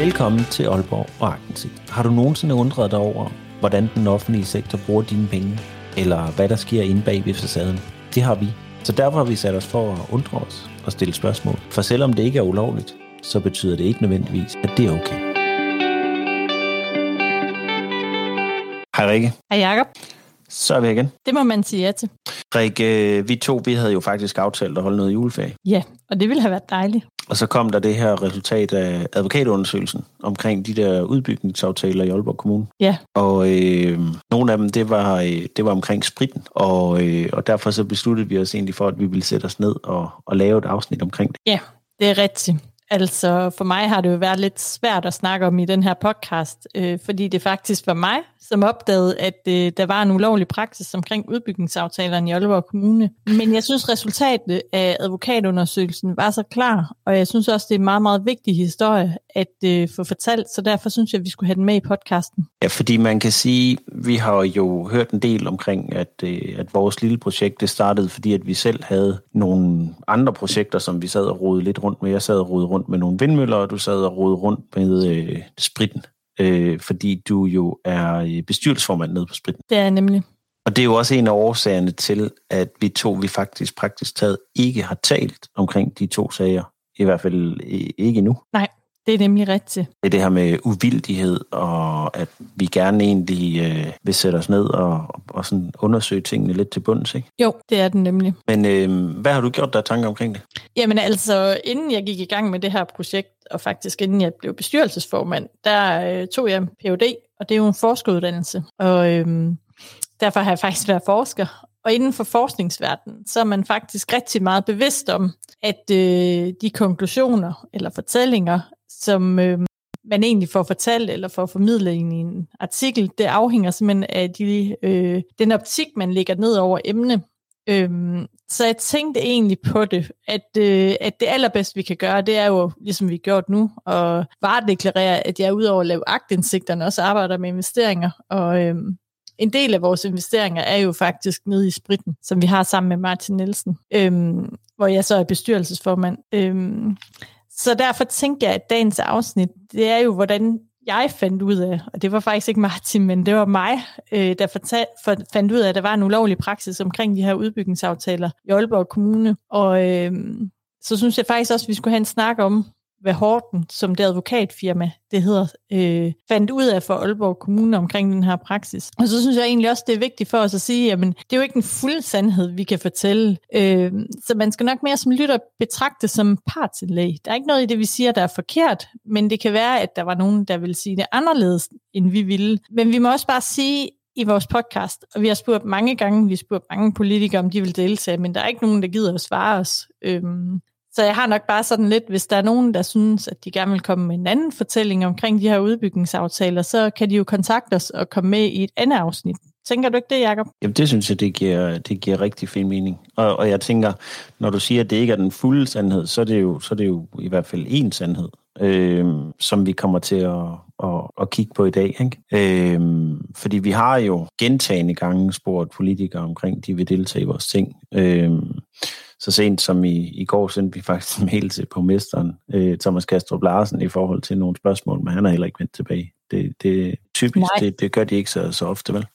Velkommen til Aalborg og Agtensigt. Har du nogensinde undret dig over, hvordan den offentlige sektor bruger dine penge? Eller hvad der sker inde bag ved facaden? Det har vi. Så derfor har vi sat os for at undre os og stille spørgsmål. For selvom det ikke er ulovligt, så betyder det ikke nødvendigvis, at det er okay. Hej Rikke. Hej Jacob. Så er vi igen. Det må man sige ja til. Rikke, vi to vi havde jo faktisk aftalt at holde noget juleferie. Ja, og det ville have været dejligt. Og så kom der det her resultat af advokatundersøgelsen omkring de der udbygningsaftaler i Aalborg Kommune. Ja. Og øh, nogle af dem, det var, øh, det var omkring spritten. Og, øh, og derfor så besluttede vi os egentlig for, at vi ville sætte os ned og, og lave et afsnit omkring det. Ja, det er rigtigt. Altså, for mig har det jo været lidt svært at snakke om i den her podcast, øh, fordi det faktisk var mig, som opdagede, at øh, der var en ulovlig praksis omkring udbygningsaftalerne i Aalborg Kommune. Men jeg synes, resultatet af advokatundersøgelsen var så klar, og jeg synes også, det er en meget, meget vigtig historie at øh, få fortalt, så derfor synes jeg, at vi skulle have den med i podcasten. Ja, fordi man kan sige, vi har jo hørt en del omkring, at, øh, at vores lille projekt, det startede, fordi at vi selv havde nogle andre projekter, som vi sad og rodede lidt rundt med. Jeg sad og rodede rundt med nogle vindmøller, og du sad og rodede rundt med øh, spritten øh, fordi du jo er øh, bestyrelsesformand nede på Spritten. Det er nemlig. Og det er jo også en af årsagerne til, at vi to, vi faktisk praktisk taget ikke har talt omkring de to sager. I hvert fald ikke nu. Nej, det er nemlig rigtigt. Det er det her med uvildighed, og at vi gerne egentlig øh, vil sætte os ned og, og sådan undersøge tingene lidt til bunds, ikke? Jo, det er den nemlig. Men øh, hvad har du gjort der tanker omkring det? Jamen altså, inden jeg gik i gang med det her projekt, og faktisk inden jeg blev bestyrelsesformand, der øh, tog jeg Ph.D., og det er jo en forskeruddannelse. Og øh, derfor har jeg faktisk været forsker. Og inden for forskningsverdenen, så er man faktisk rigtig meget bevidst om, at øh, de konklusioner eller fortællinger, som øh, man egentlig får fortalt eller får formidlet i en artikel, det afhænger simpelthen af de, øh, den optik, man lægger ned over emne. Øhm, så jeg tænkte egentlig på det, at, øh, at det allerbedste, vi kan gøre, det er jo, ligesom vi har gjort nu, at varedeklarere, at jeg udover at lave agtindsigterne også arbejder med investeringer. Og øhm, en del af vores investeringer er jo faktisk nede i spritten, som vi har sammen med Martin Nielsen, øhm, hvor jeg så er bestyrelsesformand. Øhm, så derfor tænker jeg, at dagens afsnit, det er jo, hvordan jeg fandt ud af, og det var faktisk ikke Martin, men det var mig, øh, der fortal, for, fandt ud af, at der var en ulovlig praksis omkring de her udbygningsaftaler i Aalborg Kommune. Og øh, så synes jeg faktisk også, at vi skulle have en snak om, hvad Horten, som det advokatfirma, det hedder, øh, fandt ud af for Aalborg Kommune omkring den her praksis. Og så synes jeg egentlig også, det er vigtigt for os at sige, jamen, det er jo ikke en fuld sandhed, vi kan fortælle. Øh, så man skal nok mere som lytter betragte som partsindlæg. Der er ikke noget i det, vi siger, der er forkert, men det kan være, at der var nogen, der vil sige det anderledes, end vi ville. Men vi må også bare sige, i vores podcast, og vi har spurgt mange gange, vi har spurgt mange politikere, om de vil deltage, men der er ikke nogen, der gider at svare os. Øhm, så jeg har nok bare sådan lidt, hvis der er nogen, der synes, at de gerne vil komme med en anden fortælling omkring de her udbygningsaftaler, så kan de jo kontakte os og komme med i et andet afsnit. Tænker du ikke det, Jacob? Jamen det synes jeg, det giver, det giver rigtig fin mening. Og, og jeg tænker, når du siger, at det ikke er den fulde sandhed, så er det jo, så er det jo i hvert fald en sandhed, øh, som vi kommer til at, at, at kigge på i dag. Ikke? Øh, fordi vi har jo gentagende gange spurgt politikere omkring, de vil deltage i vores ting. Øh, så sent som i, i går sendte vi faktisk en mail til borgmesteren, øh, Thomas Kastrup Larsen, i forhold til nogle spørgsmål, men han har heller ikke vendt tilbage. Det, det typisk, det, det gør de ikke så, så ofte, vel?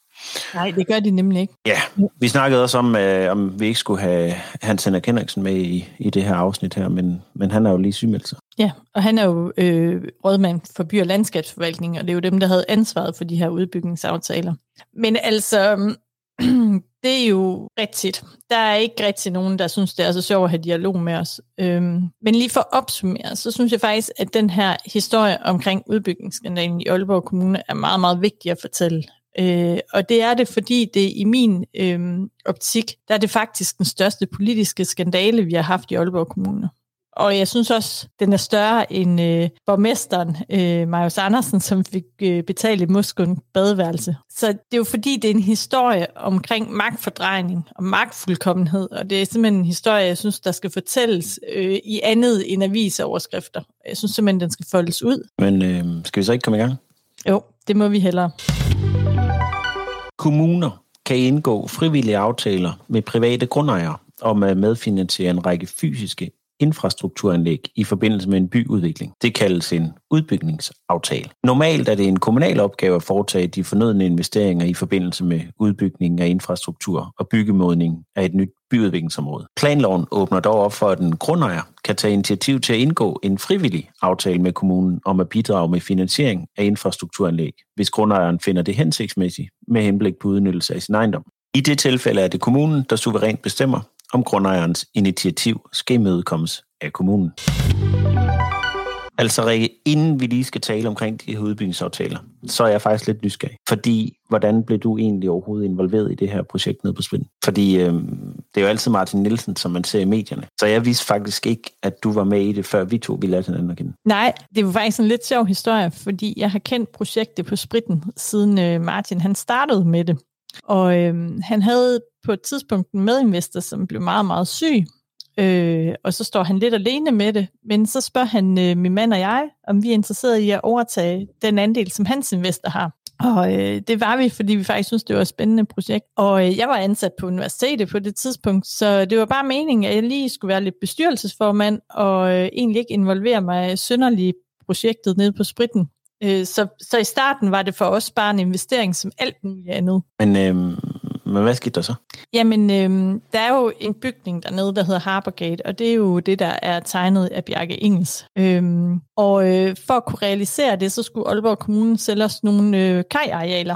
Nej, det gør de nemlig ikke. Ja, vi snakkede også om, øh, om vi ikke skulle have Hans Henrik Henriksen med i, i det her afsnit her, men, men han er jo lige sygemeldt sig. Ja, og han er jo øh, rådmand for by- og landskabsforvaltning, og det er jo dem, der havde ansvaret for de her udbygningsaftaler. Men altså, det er jo rigtigt. Der er ikke rigtig nogen, der synes, det er så sjovt at have dialog med os. Øhm, men lige for at opsummere, så synes jeg faktisk, at den her historie omkring udbygningsskandalen i Aalborg Kommune er meget, meget vigtig at fortælle. Øh, og det er det, fordi det i min øh, optik, der er det faktisk den største politiske skandale, vi har haft i Aalborg Kommune. Og jeg synes også, den er større end øh, borgmesteren, øh, Marius Andersen, som fik øh, betalt et musklen badeværelse. Så det er jo fordi, det er en historie omkring magtfordrejning og magtfuldkommenhed, og det er simpelthen en historie, jeg synes, der skal fortælles øh, i andet end avisoverskrifter. Jeg synes simpelthen, den skal foldes ud. Men øh, skal vi så ikke komme i gang? Jo, det må vi hellere. Kommuner kan indgå frivillige aftaler med private grundejere om at medfinansiere en række fysiske infrastrukturanlæg i forbindelse med en byudvikling. Det kaldes en udbygningsaftale. Normalt er det en kommunal opgave at foretage de fornødne investeringer i forbindelse med udbygningen af infrastruktur og byggemodning af et nyt byudviklingsområde. Planloven åbner dog op for, at en grundejer kan tage initiativ til at indgå en frivillig aftale med kommunen om at bidrage med finansiering af infrastrukturanlæg, hvis grundejeren finder det hensigtsmæssigt med henblik på udnyttelse af sin ejendom. I det tilfælde er det kommunen, der suverænt bestemmer, om grundejerens initiativ skal imødekommes af kommunen. Altså Rikke, inden vi lige skal tale omkring de her udbygningsaftaler, så er jeg faktisk lidt nysgerrig. Fordi, hvordan blev du egentlig overhovedet involveret i det her projekt nede på Svind? Fordi øh, det er jo altid Martin Nielsen, som man ser i medierne. Så jeg vidste faktisk ikke, at du var med i det, før vi to vi lærte hinanden at kende. Nej, det var faktisk en lidt sjov historie, fordi jeg har kendt projektet på Spritten, siden øh, Martin han startede med det. Og øh, han havde på et tidspunkt en medinvestor, som blev meget, meget syg, øh, og så står han lidt alene med det, men så spørger han øh, min mand og jeg, om vi er interesserede i at overtage den andel, som hans investor har. Og øh, det var vi, fordi vi faktisk synes, det var et spændende projekt. Og øh, jeg var ansat på universitetet på det tidspunkt, så det var bare meningen, at jeg lige skulle være lidt bestyrelsesformand, og øh, egentlig ikke involvere mig synderligt i projektet nede på spritten. Øh, så, så i starten var det for os bare en investering som alt muligt andet. Men, øh, men hvad skete der så? Jamen, øh, der er jo en bygning dernede, der hedder Harborgate, og det er jo det, der er tegnet af Bjarke Engels. Øh, og øh, for at kunne realisere det, så skulle Aalborg Kommune sælge os nogle øh, kajarealer.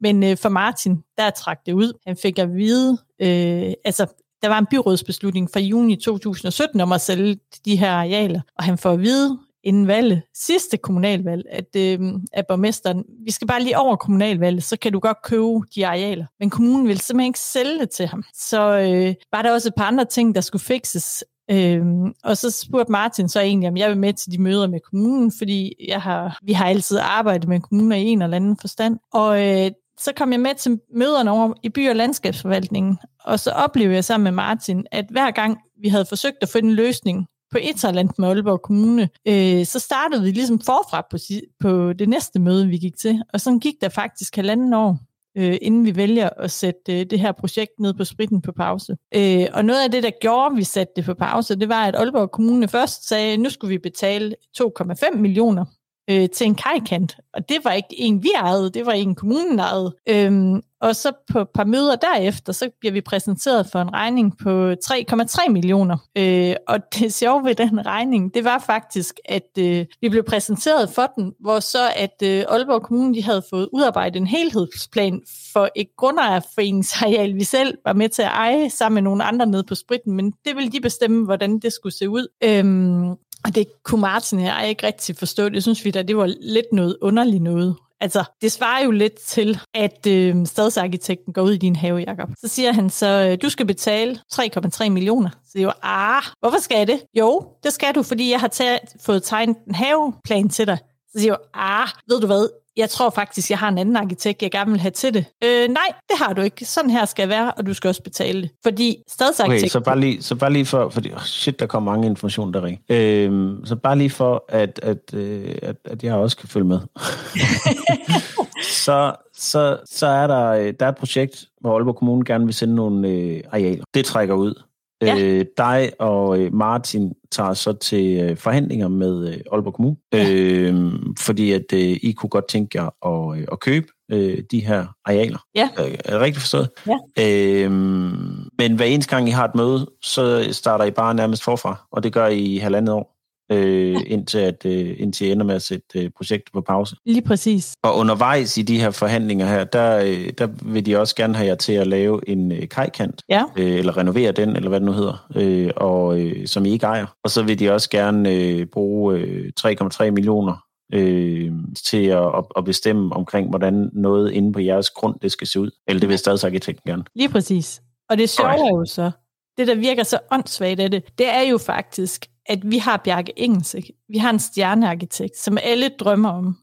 Men øh, for Martin, der trak det ud. Han fik at vide, øh, altså der var en byrådsbeslutning fra juni 2017 om at sælge de her arealer, og han får at vide, inden valget, sidste kommunalvalg, at, øh, at borgmesteren, vi skal bare lige over kommunalvalget, så kan du godt købe de arealer. Men kommunen vil simpelthen ikke sælge det til ham. Så øh, var der også et par andre ting, der skulle fikses. Øh, og så spurgte Martin så egentlig, om jeg vil med til de møder med kommunen, fordi jeg har, vi har altid arbejdet med kommunen i en eller anden forstand. Og øh, så kom jeg med til møderne over i by- og landskabsforvaltningen, og så oplevede jeg sammen med Martin, at hver gang vi havde forsøgt at finde en løsning på talent med Aalborg Kommune, øh, så startede vi ligesom forfra på, på det næste møde, vi gik til. Og så gik der faktisk halvanden år, øh, inden vi vælger at sætte øh, det her projekt ned på spritten på pause. Øh, og noget af det, der gjorde, at vi satte det på pause, det var, at Aalborg Kommune først sagde, at nu skulle vi betale 2,5 millioner øh, til en kajkant. Og det var ikke en, vi ejede, det var en, kommunen ejede. Øhm, og så på et par møder derefter, så bliver vi præsenteret for en regning på 3,3 millioner. Øh, og det sjove ved den regning, det var faktisk, at øh, vi blev præsenteret for den, hvor så at øh, Aalborg Kommune de havde fået udarbejdet en helhedsplan for et grundejerforeningsareal, vi selv var med til at eje sammen med nogle andre nede på spritten, men det ville de bestemme, hvordan det skulle se ud. Øhm, og det kunne Martin og jeg ikke rigtig forstå. Det synes vi da, det var lidt noget underligt noget. Altså, det svarer jo lidt til, at øh, stadsarkitekten går ud i din have, Jacob. Så siger han så, øh, du skal betale 3,3 millioner. Så det er jo, ah, hvorfor skal jeg det? Jo, det skal du, fordi jeg har taget, fået tegnet en haveplan til dig. Så siger jeg, ah, ved du hvad, jeg tror faktisk, jeg har en anden arkitekt, jeg gerne vil have til det. Øh, nej, det har du ikke. Sådan her skal være, og du skal også betale det. Fordi stadsarkitekt... Okay, så bare lige, så bare lige for, fordi oh shit, der kommer mange informationer der, øh, Så bare lige for, at, at, øh, at, at jeg også kan følge med. så, så, så er der, øh, der er et projekt, hvor Aalborg Kommune gerne vil sende nogle øh, arealer. Det trækker ud. Ja. Øh, dig og øh, Martin tager så til øh, forhandlinger med øh, Aalborg Kommune, ja. øh, fordi at øh, I kunne godt tænke jer at, øh, at købe øh, de her arealer. Ja. Øh, er det rigtigt forstået? Ja. Øh, men hver eneste gang I har et møde, så starter I bare nærmest forfra, og det gør I i halvandet år øh, indtil, at, øh, indtil jeg ender med at sætte øh, projektet på pause. Lige præcis. Og undervejs i de her forhandlinger her, der, øh, der vil de også gerne have jer til at lave en øh, kajkant, ja. øh, eller renovere den, eller hvad det nu hedder, øh, og, øh, som I ikke ejer. Og så vil de også gerne øh, bruge øh, 3,3 millioner øh, til at, at bestemme omkring, hvordan noget inde på jeres grund, det skal se ud. Eller det vil stadsarkitekten gerne. Lige præcis. Og det sjove er jo så, det der virker så åndssvagt af det, det er jo faktisk, at vi har Bjarke Engels, ikke? vi har en stjernearkitekt, som alle drømmer om,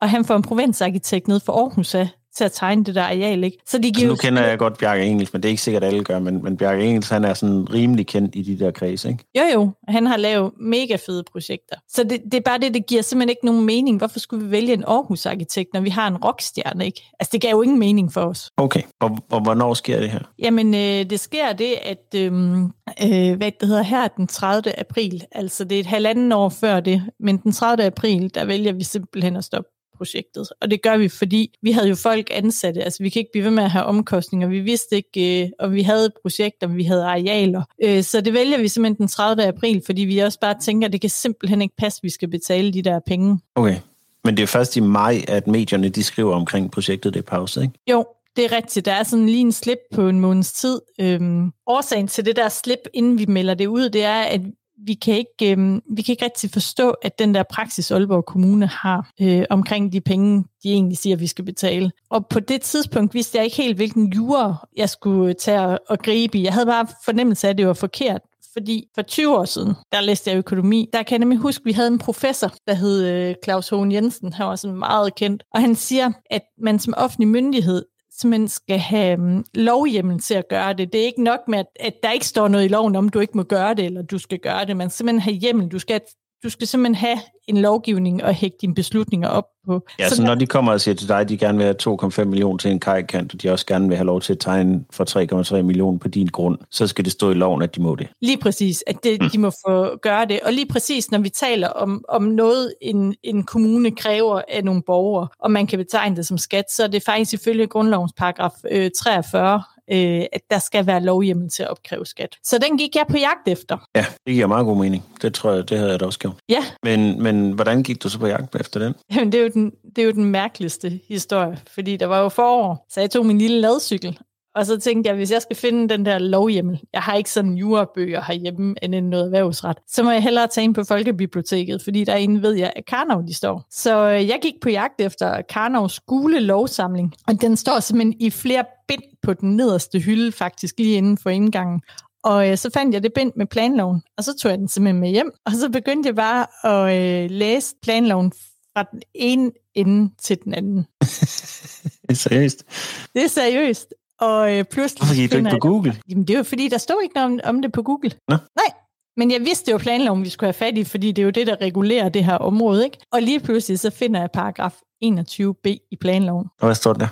og han får en provinsarkitekt ned for Aarhus af, til at tegne det der areal. Ikke? Så de giver altså, nu kender jeg godt Bjarke Engels, men det er ikke sikkert, at alle gør, men, men Bjarke Engels, han er sådan rimelig kendt i de der kredse, ikke? Jo, jo. Han har lavet mega fede projekter. Så det, det er bare det, det giver simpelthen ikke nogen mening. Hvorfor skulle vi vælge en Aarhus-arkitekt, når vi har en rockstjerne, ikke? Altså, det gav jo ingen mening for os. Okay, og, og hvornår sker det her? Jamen, øh, det sker det, at øhm, øh, hvad det hedder her den 30. april, altså det er et halvanden år før det, men den 30. april, der vælger vi simpelthen at stoppe projektet. Og det gør vi, fordi vi havde jo folk ansatte. Altså, vi kan ikke blive ved med at have omkostninger. Vi vidste ikke, øh, om vi havde et projekt, om vi havde arealer. Øh, så det vælger vi simpelthen den 30. april, fordi vi også bare tænker, at det kan simpelthen ikke passe, at vi skal betale de der penge. Okay. Men det er først i maj, at medierne de skriver omkring projektet, det er pause, ikke? Jo, det er rigtigt. Der er sådan lige en slip på en måneds tid. Øhm, årsagen til det der slip, inden vi melder det ud, det er, at vi kan ikke, øh, vi kan ikke rigtig forstå, at den der praksis Aalborg Kommune har øh, omkring de penge, de egentlig siger, at vi skal betale. Og på det tidspunkt vidste jeg ikke helt, hvilken jure jeg skulle tage og, og gribe i. Jeg havde bare fornemmelse af, at det var forkert. Fordi for 20 år siden, der læste jeg økonomi, der kan jeg nemlig huske, at vi havde en professor, der hed øh, Claus Hohen Jensen. Han var sådan meget kendt. Og han siger, at man som offentlig myndighed simpelthen skal have mm, lovhjemmel til at gøre det. Det er ikke nok med, at, at der ikke står noget i loven om, du ikke må gøre det, eller du skal gøre det. Man skal simpelthen have hjemmel. Du skal, du skal simpelthen have en lovgivning og hægte dine beslutninger op på. Ja, så, så når de kommer og siger til dig, at de gerne vil have 2,5 millioner til en kajkant, og de også gerne vil have lov til at tegne for 3,3 millioner på din grund, så skal det stå i loven, at de må det. Lige præcis, at det, mm. de må få gøre det. Og lige præcis, når vi taler om, om noget, en, en kommune kræver af nogle borgere, og man kan betegne det som skat, så er det faktisk ifølge grundlovens paragraf øh, 43, øh, at der skal være lovhjemmel til at opkræve skat. Så den gik jeg på jagt efter. Ja, det giver meget god mening. Det tror jeg, det havde jeg da også gjort. Ja. Men, men hvordan gik du så på jagt efter den? Jamen, det er, jo den, det er jo den mærkeligste historie, fordi der var jo forår, så jeg tog min lille ladcykel, og så tænkte jeg, hvis jeg skal finde den der lovhjemmel, jeg har ikke sådan jurabøger herhjemme end en noget erhvervsret, så må jeg hellere tage ind på Folkebiblioteket, fordi derinde ved jeg, at Karnov de står. Så øh, jeg gik på jagt efter Karnovs gule lovsamling, og den står simpelthen i flere bind på den nederste hylde, faktisk lige inden for indgangen. Og øh, så fandt jeg det bind med planloven, og så tog jeg den simpelthen med hjem, og så begyndte jeg bare at øh, læse planloven fra den ene ende til den anden. det er seriøst? Det er seriøst. Og øh, pludselig... Hvorfor gik du ikke på Google? Jeg, jamen, det var fordi, der stod ikke noget om, om det på Google. Nå? Nej, men jeg vidste, det var planloven, vi skulle have fat i, fordi det er jo det, der regulerer det her område. Ikke? Og lige pludselig, så finder jeg paragraf 21b i planloven. Og hvad står der?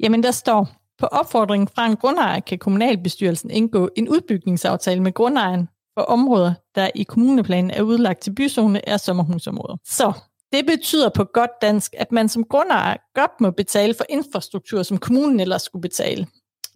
Jamen, der står, på opfordring fra en grundejer kan kommunalbestyrelsen indgå en udbygningsaftale med grundejeren for områder, der i kommuneplanen er udlagt til byzone, er sommerhusområder. Så det betyder på godt dansk, at man som grundejer godt må betale for infrastruktur, som kommunen ellers skulle betale.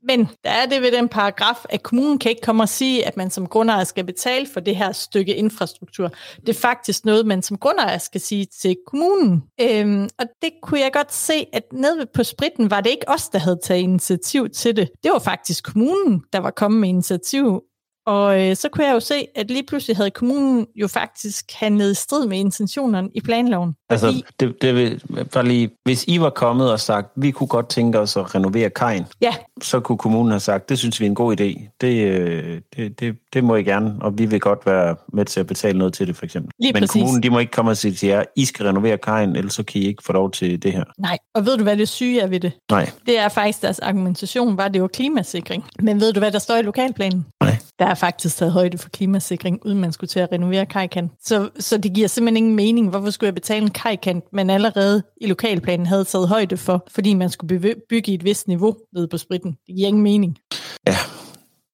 Men der er det ved den paragraf, at kommunen kan ikke komme og sige, at man som grundejer skal betale for det her stykke infrastruktur. Det er faktisk noget, man som grundejer skal sige til kommunen. Øhm, og det kunne jeg godt se, at nede på spritten var det ikke os, der havde taget initiativ til det. Det var faktisk kommunen, der var kommet med initiativ og øh, så kunne jeg jo se, at lige pludselig havde kommunen jo faktisk handlet i strid med intentionerne i planloven. Altså, fordi... det, det vil, bare lige, hvis I var kommet og sagt, vi kunne godt tænke os at renovere kajen, ja. så kunne kommunen have sagt, det synes vi er en god idé. Det, øh, det, det, det må I gerne, og vi vil godt være med til at betale noget til det, for eksempel. Lige Men præcis. kommunen, de må ikke komme og sige til jer, I skal renovere kajen, ellers så kan I ikke få lov til det her. Nej, og ved du, hvad det syge er ved det? Nej. Det er faktisk deres argumentation, var det var klimasikring. Men ved du, hvad der står i lokalplanen? Nej. Der er faktisk taget højde for klimasikring, uden man skulle til at renovere kajkant. Så, så det giver simpelthen ingen mening. Hvorfor skulle jeg betale en kajkant, man allerede i lokalplanen havde taget højde for, fordi man skulle bygge i et vist niveau nede på spritten? Det giver ingen mening. Ja,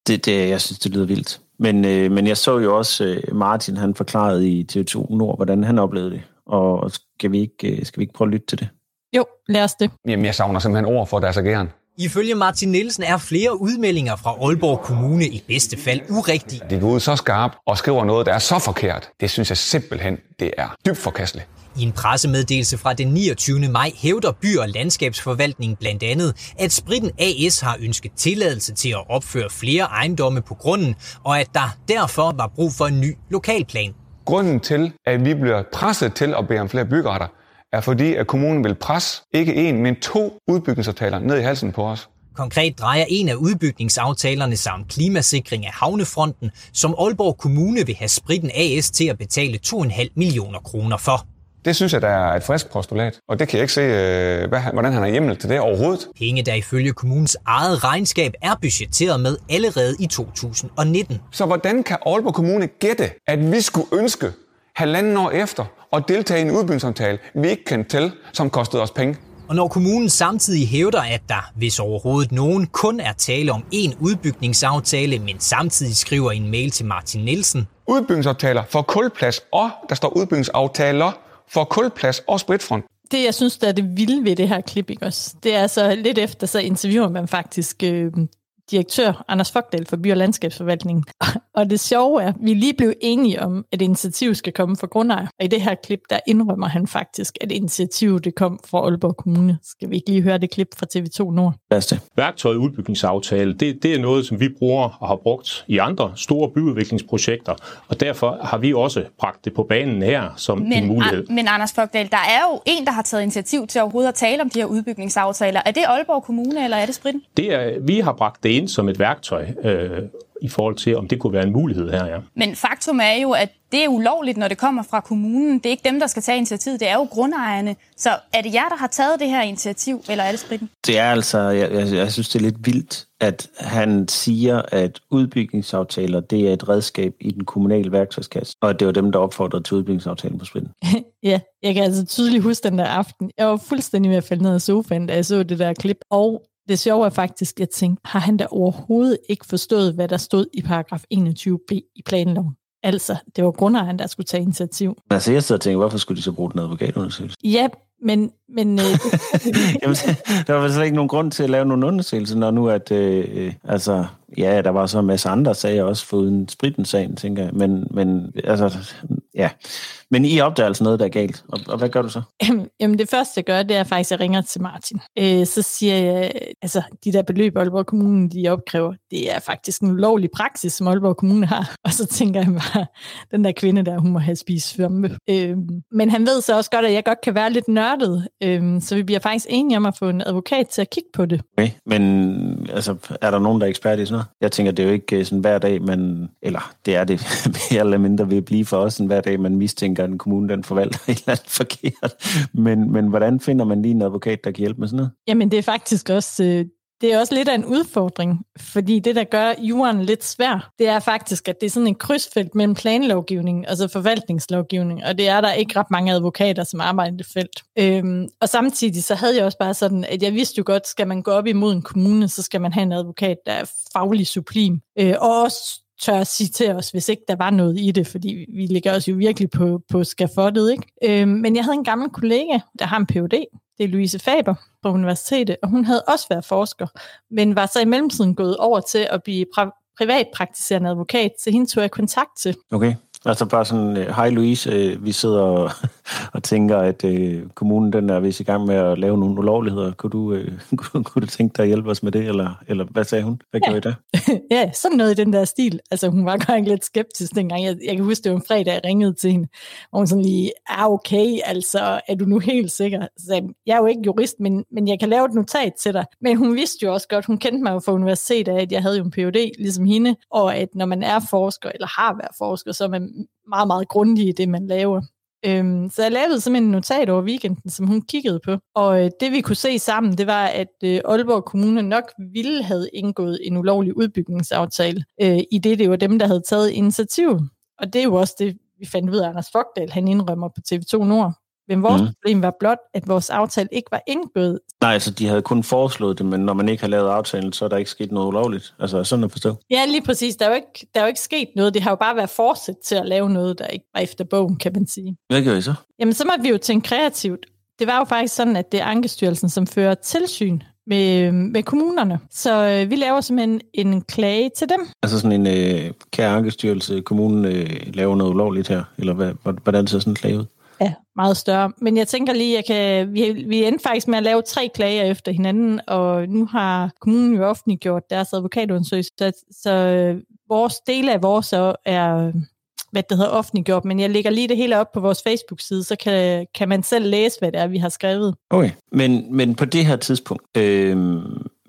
det, det, jeg synes, det lyder vildt. Men, øh, men jeg så jo også øh, Martin, han forklarede i TV2 Nord, hvordan han oplevede det. Og skal vi ikke, øh, skal vi ikke prøve at lytte til det? Jo, lad os det. Jamen, jeg savner simpelthen ord for deres ageren. Ifølge Martin Nielsen er flere udmeldinger fra Aalborg Kommune i bedste fald urigtige. De går ud så skarpt og skriver noget, der er så forkert. Det synes jeg simpelthen, det er dybt forkasteligt. I en pressemeddelelse fra den 29. maj hævder By- og Landskabsforvaltningen blandt andet, at Spritten AS har ønsket tilladelse til at opføre flere ejendomme på grunden, og at der derfor var brug for en ny lokalplan. Grunden til, at vi bliver presset til at bede om flere byggeretter, er fordi, at kommunen vil presse ikke en, men to udbygningsaftaler ned i halsen på os. Konkret drejer en af udbygningsaftalerne sig om klimasikring af havnefronten, som Aalborg Kommune vil have Spritten AS til at betale 2,5 millioner kroner for. Det synes jeg, der er et frisk postulat, og det kan jeg ikke se, øh, hvad, hvordan han har hjemmel til det overhovedet. Penge, der ifølge kommunens eget regnskab er budgetteret med allerede i 2019. Så hvordan kan Aalborg Kommune gætte, at vi skulle ønske halvanden år efter at deltage i en udbygningsaftale, vi ikke kendte til, som kostede os penge? Og når kommunen samtidig hævder, at der, hvis overhovedet nogen, kun er tale om én udbygningsaftale, men samtidig skriver en mail til Martin Nielsen. Udbygningsaftaler for kulplads, og der står udbygningsaftaler for kulplads og spritfront. Det, jeg synes, der er det vilde ved det her klip, ikke også? Det er så lidt efter, så interviewer man faktisk øh, direktør Anders Fogdal for By- og Landskabsforvaltningen. Og det sjove er, at vi lige blev enige om, at initiativet skal komme fra grundejer. Og i det her klip, der indrømmer han faktisk, at initiativet det kom fra Aalborg Kommune. Skal vi ikke lige høre det klip fra TV2 Nord? det. Værktøjet udbygningsaftale, det, det er noget, som vi bruger og har brugt i andre store byudviklingsprojekter, og derfor har vi også bragt det på banen her som men, en mulighed. Men Anders Fogdal, der er jo en, der har taget initiativ til overhovedet at tale om de her udbygningsaftaler. Er det Aalborg Kommune, eller er det Spritten? Det er, vi har bragt det ind som et værktøj øh, i forhold til, om det kunne være en mulighed her, ja. Men faktum er jo, at det er ulovligt, når det kommer fra kommunen. Det er ikke dem, der skal tage initiativet, det er jo grundejerne. Så er det jer, der har taget det her initiativ, eller er det Spritten? Det er altså, jeg, jeg, jeg synes, det er lidt vildt, at han siger, at udbygningsaftaler, det er et redskab i den kommunale værktøjskasse, og at det var dem, der opfordrede til udbygningsaftalen på Spritten. ja, jeg kan altså tydeligt huske den der aften. Jeg var fuldstændig ved at falde ned af sofaen, da jeg så det der klip, og det sjove er faktisk, at jeg tænkte, har han da overhovedet ikke forstået, hvad der stod i paragraf 21b i planloven? Altså, det var grundejeren, der skulle tage initiativ. Altså, jeg sidder og tænker, hvorfor skulle de så bruge den advokatundersøgelse? Ja, men... men øh, Jamen, der var slet ikke nogen grund til at lave nogen undersøgelse, når nu at... Øh, altså, ja, der var så en masse andre sager også, foruden spritten-sagen, tænker jeg. Men, men altså, ja. Men I opdager altså noget, der er galt. Og, og hvad gør du så? Jamen det første, jeg gør, det er faktisk, at jeg ringer til Martin. Øh, så siger jeg, altså de der beløb, Aalborg Kommune de opkræver, det er faktisk en ulovlig praksis, som Aalborg Kommune har. Og så tænker jeg bare, den der kvinde der, hun må have spist svømme. Øh, men han ved så også godt, at jeg godt kan være lidt nørdet. Øh, så vi bliver faktisk enige om at få en advokat til at kigge på det. Okay, men altså, er der nogen, der er ekspert i sådan noget? Jeg tænker, det er jo ikke sådan hver dag, man, eller det er det mere eller mindre vil blive for os, en hver dag, man mistænker, at en kommune den forvalter et eller andet forkert. Men, men hvordan finder man lige en advokat, der kan hjælpe med sådan noget? Jamen det er faktisk også, øh, det er også lidt af en udfordring, fordi det, der gør jorden lidt svær, det er faktisk, at det er sådan en krydsfelt mellem planlovgivning og så forvaltningslovgivning, og det er der ikke ret mange advokater, som arbejder i det felt. Øhm, og samtidig så havde jeg også bare sådan, at jeg vidste jo godt, skal man gå op imod en kommune, så skal man have en advokat, der er faglig sublim, øh, og også tør sige til os, hvis ikke der var noget i det, fordi vi ligger os jo virkelig på, på skafottet. Ikke? Øhm, men jeg havde en gammel kollega, der har en Ph.D., det er Louise Faber på universitetet, og hun havde også været forsker, men var så i mellemtiden gået over til at blive pra- privatpraktiserende advokat, så hende tog jeg kontakt til. Okay. Altså bare sådan, øh, hej Louise, øh, vi sidder og, tænker, at øh, kommunen den er vist i gang med at lave nogle ulovligheder. Kunne du, øh, kunne, kunne du tænke dig at hjælpe os med det, eller, eller hvad sagde hun? Hvad ja. gjorde I der? ja, sådan noget i den der stil. Altså hun var godt lidt skeptisk dengang. Jeg, jeg kan huske, det var en fredag, jeg ringede til hende, og hun sådan lige, ah okay, altså er du nu helt sikker? Så jeg er jo ikke jurist, men, men jeg kan lave et notat til dig. Men hun vidste jo også godt, hun kendte mig jo fra universitetet, at jeg havde jo en Ph.D. ligesom hende, og at når man er forsker, eller har været forsker, så er man meget, meget grundig i det, man laver. Øhm, så jeg lavede simpelthen en notat over weekenden, som hun kiggede på. Og øh, det vi kunne se sammen, det var, at øh, Aalborg Kommune nok ville have indgået en ulovlig udbygningsaftale, øh, i det det var dem, der havde taget initiativ. Og det er jo også det, vi fandt ud af, Anders Fogdal, han indrømmer på TV2 Nord. Men vores mm. problem var blot, at vores aftale ikke var indgået. Nej, altså de havde kun foreslået det, men når man ikke har lavet aftalen, så er der ikke sket noget ulovligt. Altså sådan at forstå. Ja, lige præcis. Der er, jo ikke, der er jo ikke sket noget. Det har jo bare været forsæt til at lave noget, der ikke var efter bogen, kan man sige. Hvad gør I så? Jamen, så må vi jo tænke kreativt. Det var jo faktisk sådan, at det er Ankestyrelsen, som fører tilsyn med, med kommunerne. Så øh, vi laver simpelthen en klage til dem. Altså sådan en øh, kære Ankestyrelse, kommunen øh, laver noget ulovligt her? Eller hvad, hvordan ser sådan en klage ud? Ja, meget større. Men jeg tænker lige, jeg kan, vi, vi endte faktisk med at lave tre klager efter hinanden, og nu har kommunen jo offentliggjort deres advokatundersøgelse, så, så øh, vores dele af vores er, hvad det hedder, offentliggjort, men jeg lægger lige det hele op på vores Facebook-side, så kan, kan man selv læse, hvad det er, vi har skrevet. Okay, men, men på det her tidspunkt, øh,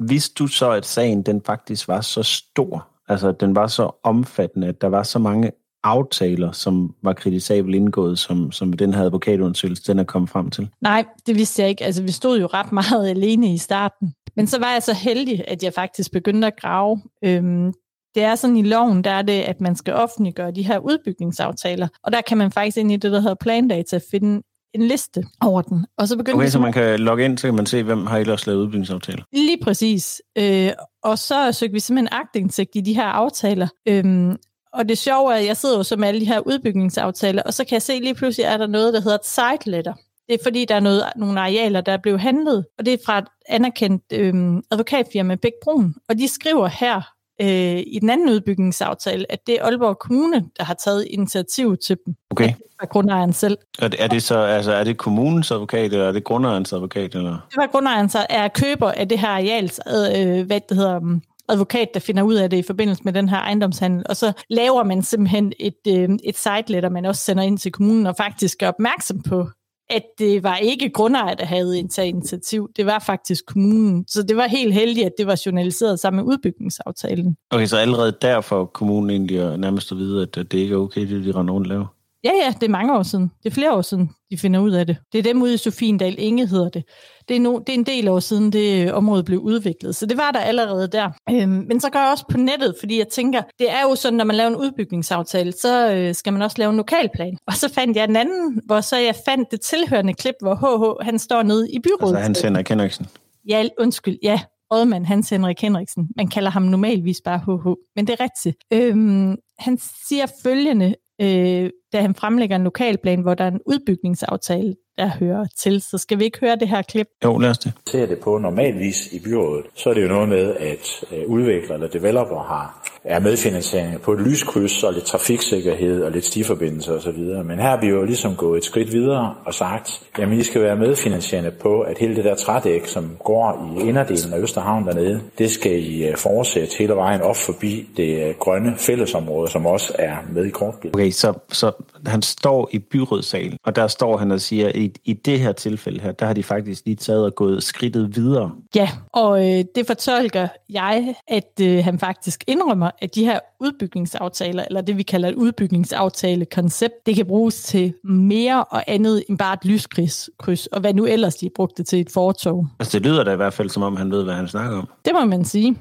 vidste du så, at sagen den faktisk var så stor, altså den var så omfattende, at der var så mange aftaler, som var kritisabelt indgået, som, som den her advokatundersøgelse, den er kommet frem til? Nej, det vidste jeg ikke. Altså, vi stod jo ret meget alene i starten. Men så var jeg så heldig, at jeg faktisk begyndte at grave. Øhm, det er sådan i loven, der er det, at man skal offentliggøre de her udbygningsaftaler. Og der kan man faktisk ind i det, der hedder plandata, finde en liste over den. Og så begyndte Okay, så man kan logge ind, så kan man se, hvem har ellers lavet udbygningsaftaler. Lige præcis. Øh, og så søgte vi simpelthen agtindsigt i de her aftaler. Øhm, og det sjove er, at jeg sidder jo med alle de her udbygningsaftaler, og så kan jeg se lige pludselig, er der noget, der hedder et site letter. Det er fordi, der er noget, nogle arealer, der er blevet handlet, og det er fra et anerkendt øhm, advokatfirma, Bæk Brun. Og de skriver her øh, i den anden udbygningsaftale, at det er Aalborg Kommune, der har taget initiativ til dem. Okay. Fra grundejeren selv. Er det, er det så, altså, er det kommunens advokat, eller er det grundejerens advokat, eller? Det var grundejeren så er køber af det her areals, øh, hvad det hedder, um, advokat, der finder ud af det i forbindelse med den her ejendomshandel, og så laver man simpelthen et, øh, et site letter, man også sender ind til kommunen, og faktisk gør opmærksom på, at det var ikke grundejer, der havde indtaget initiativ. Det var faktisk kommunen. Så det var helt heldigt, at det var journaliseret sammen med udbygningsaftalen. Okay, så allerede derfor kommunen egentlig nærmest at vide, at det ikke er okay, det de render rundt laver? Ja, ja, det er mange år siden. Det er flere år siden, de finder ud af det. Det er dem ude i Sofiendal Inge hedder det. Det er, no, det er en del år siden, det øh, område blev udviklet. Så det var der allerede der. Øhm, men så går jeg også på nettet, fordi jeg tænker, det er jo sådan, når man laver en udbygningsaftale, så øh, skal man også lave en lokalplan. Og så fandt jeg en anden, hvor så jeg fandt det tilhørende klip, hvor HH, han står nede i byrådet. Altså Hans Henrik Henriksen? Ja, undskyld, ja. Rådmand Hans Henrik Henriksen. Man kalder ham normalvis bare HH, men det er rigtigt. Øhm, han siger følgende, øh, da han fremlægger en lokalplan, hvor der er en udbygningsaftale, der hører til. Så skal vi ikke høre det her klip? Jo, lad os det. Ser det på normalvis i byrådet, så er det jo noget med, at øh, udviklere eller developer har er medfinansiering på et lyskryds og lidt trafiksikkerhed og lidt stiforbindelser osv. Men her er vi jo ligesom gået et skridt videre og sagt, jamen I skal være medfinansierende på, at hele det der trædæk, som går i inderdelen af Østerhavn dernede, det skal I øh, fortsætte hele vejen op forbi det øh, grønne fællesområde, som også er med i kortbilledet. Okay, så, så han står i byrådssalen, og der står han og siger, at i, i det her tilfælde her, der har de faktisk lige taget og gået skridtet videre. Ja, og øh, det fortolker jeg, at øh, han faktisk indrømmer, at de her udbygningsaftaler, eller det vi kalder et udbygningsaftale-koncept, det kan bruges til mere og andet end bare et lyskryds, og hvad nu ellers de brugte til et fortog. Altså det lyder da i hvert fald, som om han ved, hvad han snakker om. Det må man sige.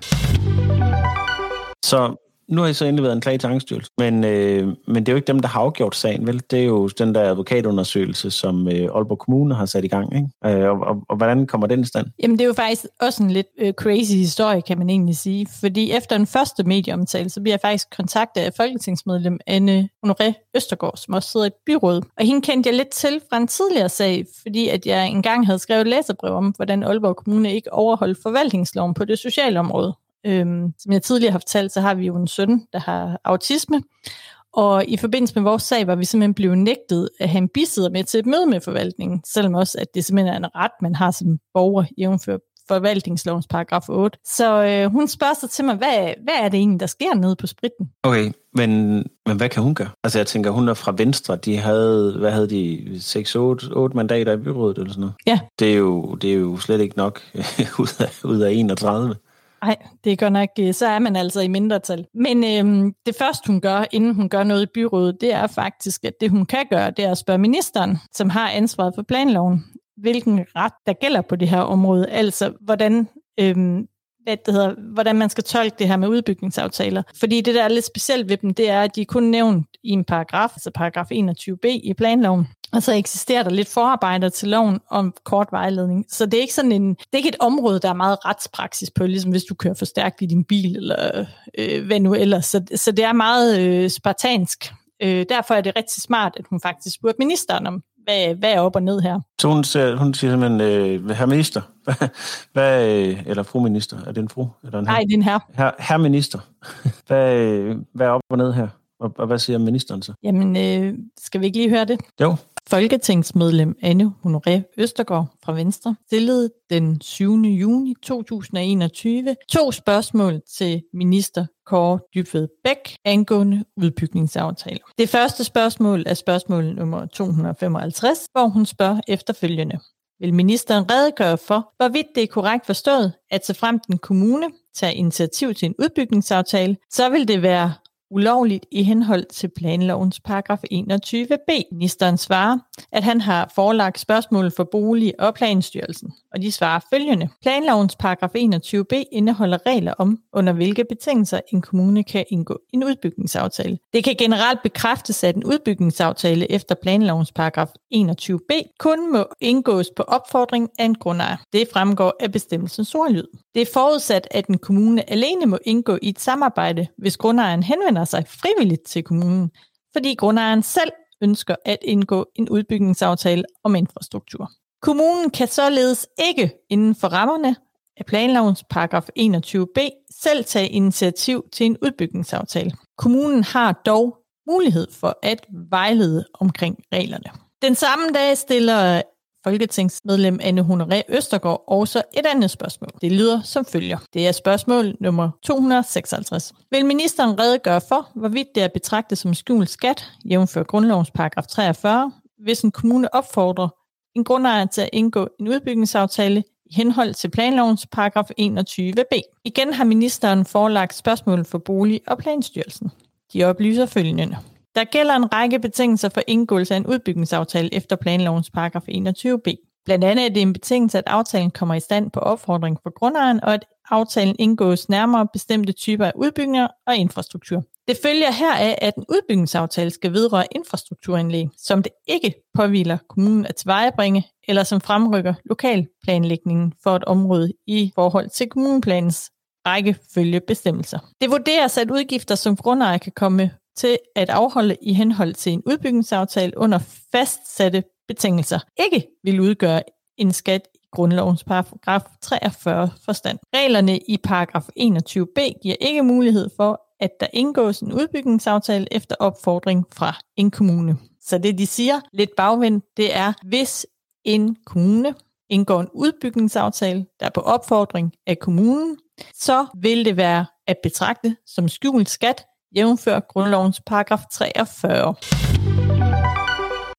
Så nu har I så endelig været en klage til Ankestyrelsen, men, øh, men det er jo ikke dem, der har afgjort sagen, vel? Det er jo den der advokatundersøgelse, som øh, Aalborg Kommune har sat i gang, ikke? Øh, og, og, og hvordan kommer den i stand? Jamen, det er jo faktisk også en lidt øh, crazy historie, kan man egentlig sige. Fordi efter den første medieomtale, så bliver jeg faktisk kontaktet af folketingsmedlem Anne Honoré Østergaard, som også sidder i byrådet. Og hende kendte jeg lidt til fra en tidligere sag, fordi at jeg engang havde skrevet læserbrev om, hvordan Aalborg Kommune ikke overholdt forvaltningsloven på det sociale område. Øhm, som jeg tidligere har fortalt, så har vi jo en søn, der har autisme, og i forbindelse med vores sag var vi simpelthen blevet nægtet at have en bisidder med til et møde med forvaltningen, selvom også, at det simpelthen er en ret, man har som borger, jævnfør forvaltningslovens paragraf 8. Så øh, hun spørger sig til mig, hvad, hvad er det egentlig, der sker nede på spritten? Okay, men, men hvad kan hun gøre? Altså jeg tænker, hun er fra Venstre. De havde, hvad havde de, 6-8 mandater i byrådet eller sådan noget? Ja. Det er jo, det er jo slet ikke nok ud af, ud af 31. Nej, det gør nok, øh, så er man altså i mindretal. Men øhm, det første, hun gør, inden hun gør noget i byrådet, det er faktisk, at det hun kan gøre, det er at spørge ministeren, som har ansvaret for planloven, hvilken ret der gælder på det her område. Altså, hvordan, øhm, hvad det hedder, hvordan man skal tolke det her med udbygningsaftaler. Fordi det, der er lidt specielt ved dem, det er, at de er kun nævnt i en paragraf, altså paragraf 21b i planloven. Og så eksisterer der lidt forarbejder til loven om kort vejledning. Så det er ikke sådan en, det er ikke et område, der er meget retspraksis på, ligesom hvis du kører for stærkt i din bil, eller øh, hvad nu ellers. Så, så det er meget øh, spartansk. Øh, derfor er det rigtig smart, at hun faktisk spurgte ministeren om, hvad, hvad er op og ned her? Så hun, siger, hun siger simpelthen, øh, herr minister, hvad, øh, eller fru minister, er det en fru? Eller en Nej, det er en herre. Herr, herr minister, hvad, øh, hvad er op og ned her? Og, og hvad siger ministeren så? Jamen, øh, skal vi ikke lige høre det? Jo. Folketingsmedlem Anne Honoré Østergaard fra Venstre stillede den 7. juni 2021 to spørgsmål til minister Kåre Dybved Bæk angående udbygningsaftaler. Det første spørgsmål er spørgsmål nummer 255, hvor hun spørger efterfølgende. Vil ministeren redegøre for, hvorvidt det er korrekt forstået, at så frem den kommune tager initiativ til en udbygningsaftale, så vil det være ulovligt i henhold til planlovens paragraf 21b. Ministeren svarer, at han har forelagt spørgsmål for Bolig- og Planstyrelsen, og de svarer følgende. Planlovens paragraf 21b indeholder regler om, under hvilke betingelser en kommune kan indgå en udbygningsaftale. Det kan generelt bekræftes, at en udbygningsaftale efter planlovens paragraf 21b kun må indgås på opfordring af en grundejer. Det fremgår af bestemmelsens ordlyd. Det er forudsat, at en kommune alene må indgå i et samarbejde, hvis grundejeren henvender sig frivilligt til kommunen, fordi grundejeren selv ønsker at indgå en udbygningsaftale om infrastruktur. Kommunen kan således ikke inden for rammerne af planlovens paragraf 21b selv tage initiativ til en udbygningsaftale. Kommunen har dog mulighed for at vejlede omkring reglerne. Den samme dag stiller folketingsmedlem Anne Honoré Østergaard også et andet spørgsmål. Det lyder som følger. Det er spørgsmål nummer 256. Vil ministeren redegøre for, hvorvidt det er betragtet som skjult skat, jævnfør grundlovens paragraf 43, hvis en kommune opfordrer en grundejer til at indgå en udbygningsaftale i henhold til planlovens paragraf 21b. Igen har ministeren forelagt spørgsmål for Bolig- og Planstyrelsen. De oplyser følgende. Der gælder en række betingelser for indgåelse af en udbygningsaftale efter planlovens paragraf 21b. Blandt andet er det en betingelse, at aftalen kommer i stand på opfordring for grundejeren, og at aftalen indgås nærmere bestemte typer af udbygninger og infrastruktur. Det følger heraf, at en udbygningsaftale skal vedrøre infrastrukturanlæg, som det ikke påviler kommunen at tilvejebringe, eller som fremrykker lokalplanlægningen for et område i forhold til kommuneplanens rækkefølgebestemmelser. Det vurderes, at udgifter som grundejer kan komme til at afholde i henhold til en udbygningsaftale under fastsatte betingelser, ikke vil udgøre en skat i grundlovens paragraf 43 forstand. Reglerne i paragraf 21b giver ikke mulighed for, at der indgås en udbygningsaftale efter opfordring fra en kommune. Så det de siger, lidt bagvendt, det er, hvis en kommune indgår en udbygningsaftale, der er på opfordring af kommunen, så vil det være at betragte som skjult skat, jævnfør grundlovens paragraf 43.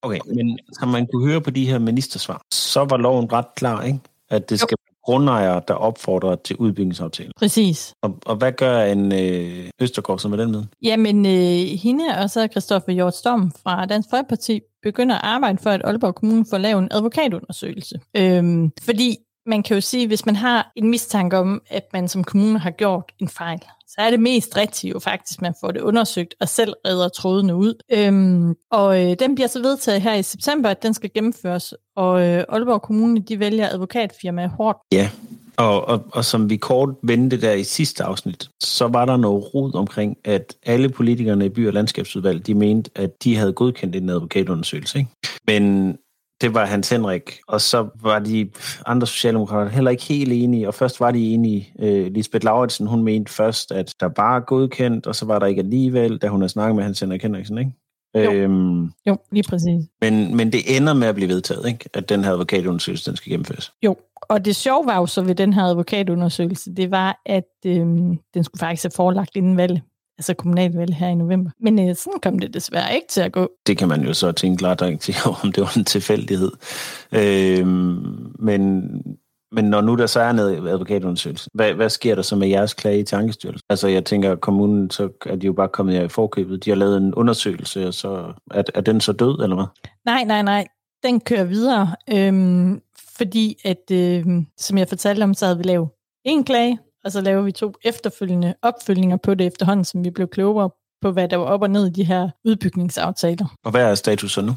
Okay, men som man kunne høre på de her ministersvar, så var loven ret klar, ikke? At det skal være grundejere, der opfordrer til udbygningsaftale. Præcis. Og, og hvad gør en øh, Østergaard så med den med? Jamen, øh, hende og så Christoffer Hjort Storm fra Dansk Folkeparti begynder at arbejde for, at Aalborg Kommune får lavet en advokatundersøgelse. Øhm, fordi man kan jo sige, hvis man har en mistanke om, at man som kommune har gjort en fejl, så er det mest rigtigt jo faktisk, at man får det undersøgt og selv redder trådene ud. Øhm, og øh, den bliver så vedtaget her i september, at den skal gennemføres, og øh, Aalborg Kommune, de vælger advokatfirma hårdt. Ja, og, og, og som vi kort vendte der i sidste afsnit, så var der noget rod omkring, at alle politikerne i by- og landskabsudvalg, de mente, at de havde godkendt en advokatundersøgelse. Ikke? Men det var Hans Henrik, og så var de andre socialdemokrater heller ikke helt enige, og først var de enige. Øh, Lisbeth Lauritsen, hun mente først, at der var godkendt, og så var der ikke alligevel, da hun havde snakket med Hans Henrik Henriksen, ikke? Jo. Øhm, Jo, lige præcis. men, men det ender med at blive vedtaget, ikke? At den her advokatundersøgelse, den skal gennemføres. Jo, og det sjove var jo så ved den her advokatundersøgelse, det var, at øhm, den skulle faktisk have forelagt inden valg, altså kommunalvalg her i november. Men øh, sådan kom det desværre ikke til at gå. Det kan man jo så tænke klart til, om det var en tilfældighed. Øhm, men, men når nu der så er noget advokatundersøgelse, hvad, hvad sker der så med jeres klage til Ankestyrelsen? Altså jeg tænker, at kommunen, så er de jo bare kommet her i forkøbet. De har lavet en undersøgelse, og så er, er den så død, eller hvad? Nej, nej, nej. Den kører videre, øhm, fordi at, øhm, som jeg fortalte om, så havde vi lavet en klage, og så laver vi to efterfølgende opfølgninger på det efterhånden, som vi blev klogere på, hvad der var op og ned i de her udbygningsaftaler. Og hvad er status så nu?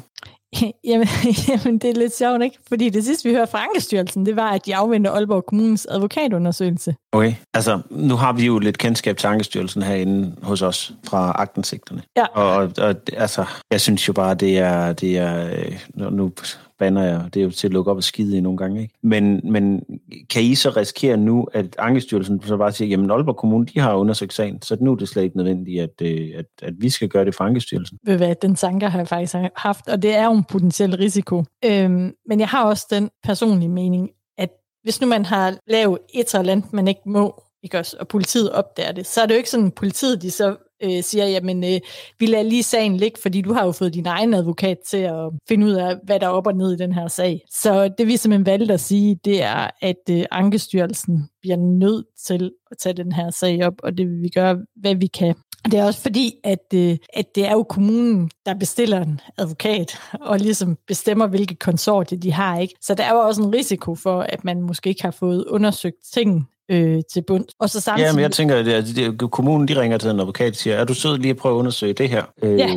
jamen, jamen, det er lidt sjovt, ikke? Fordi det sidste, vi hørte fra Ankestyrelsen, det var, at de afventer Aalborg Kommunes advokatundersøgelse. Okay, altså nu har vi jo lidt kendskab til Ankestyrelsen herinde hos os fra agtensigterne. Ja. Og, og altså, jeg synes jo bare, det er, det er øh, nu, banner jeg, det er jo til at lukke op og skide i nogle gange, ikke? Men, men kan I så risikere nu, at Ankestyrelsen så bare siger, jamen Aalborg Kommune, de har undersøgt sagen, så nu er det slet ikke nødvendigt, at, øh, at, at vi skal gøre det for Ankestyrelsen. Ved hvad, den tanker har jeg faktisk haft, og det er jo en potentiel risiko. Øhm, men jeg har også den personlige mening, at hvis nu man har lavet et eller andet, man ikke må, ikke også, og politiet opdager det, så er det jo ikke sådan, at politiet de så øh, siger, jamen øh, vi lader lige sagen ligge, fordi du har jo fået din egen advokat til at finde ud af, hvad der er op og ned i den her sag. Så det vi simpelthen valgte at sige, det er, at øh, Ankestyrelsen bliver nødt til at tage den her sag op, og det vil vi gøre, hvad vi kan. Det er også fordi, at, øh, at det er jo kommunen, der bestiller en advokat, og ligesom bestemmer, hvilke konsortier de har. ikke. Så der er jo også en risiko for, at man måske ikke har fået undersøgt ting øh, til bund. Og så samtidig... Ja, men jeg tænker, at det, kommunen de ringer til en advokat og siger, er du sød lige at prøve at undersøge det her? Øh, Ja.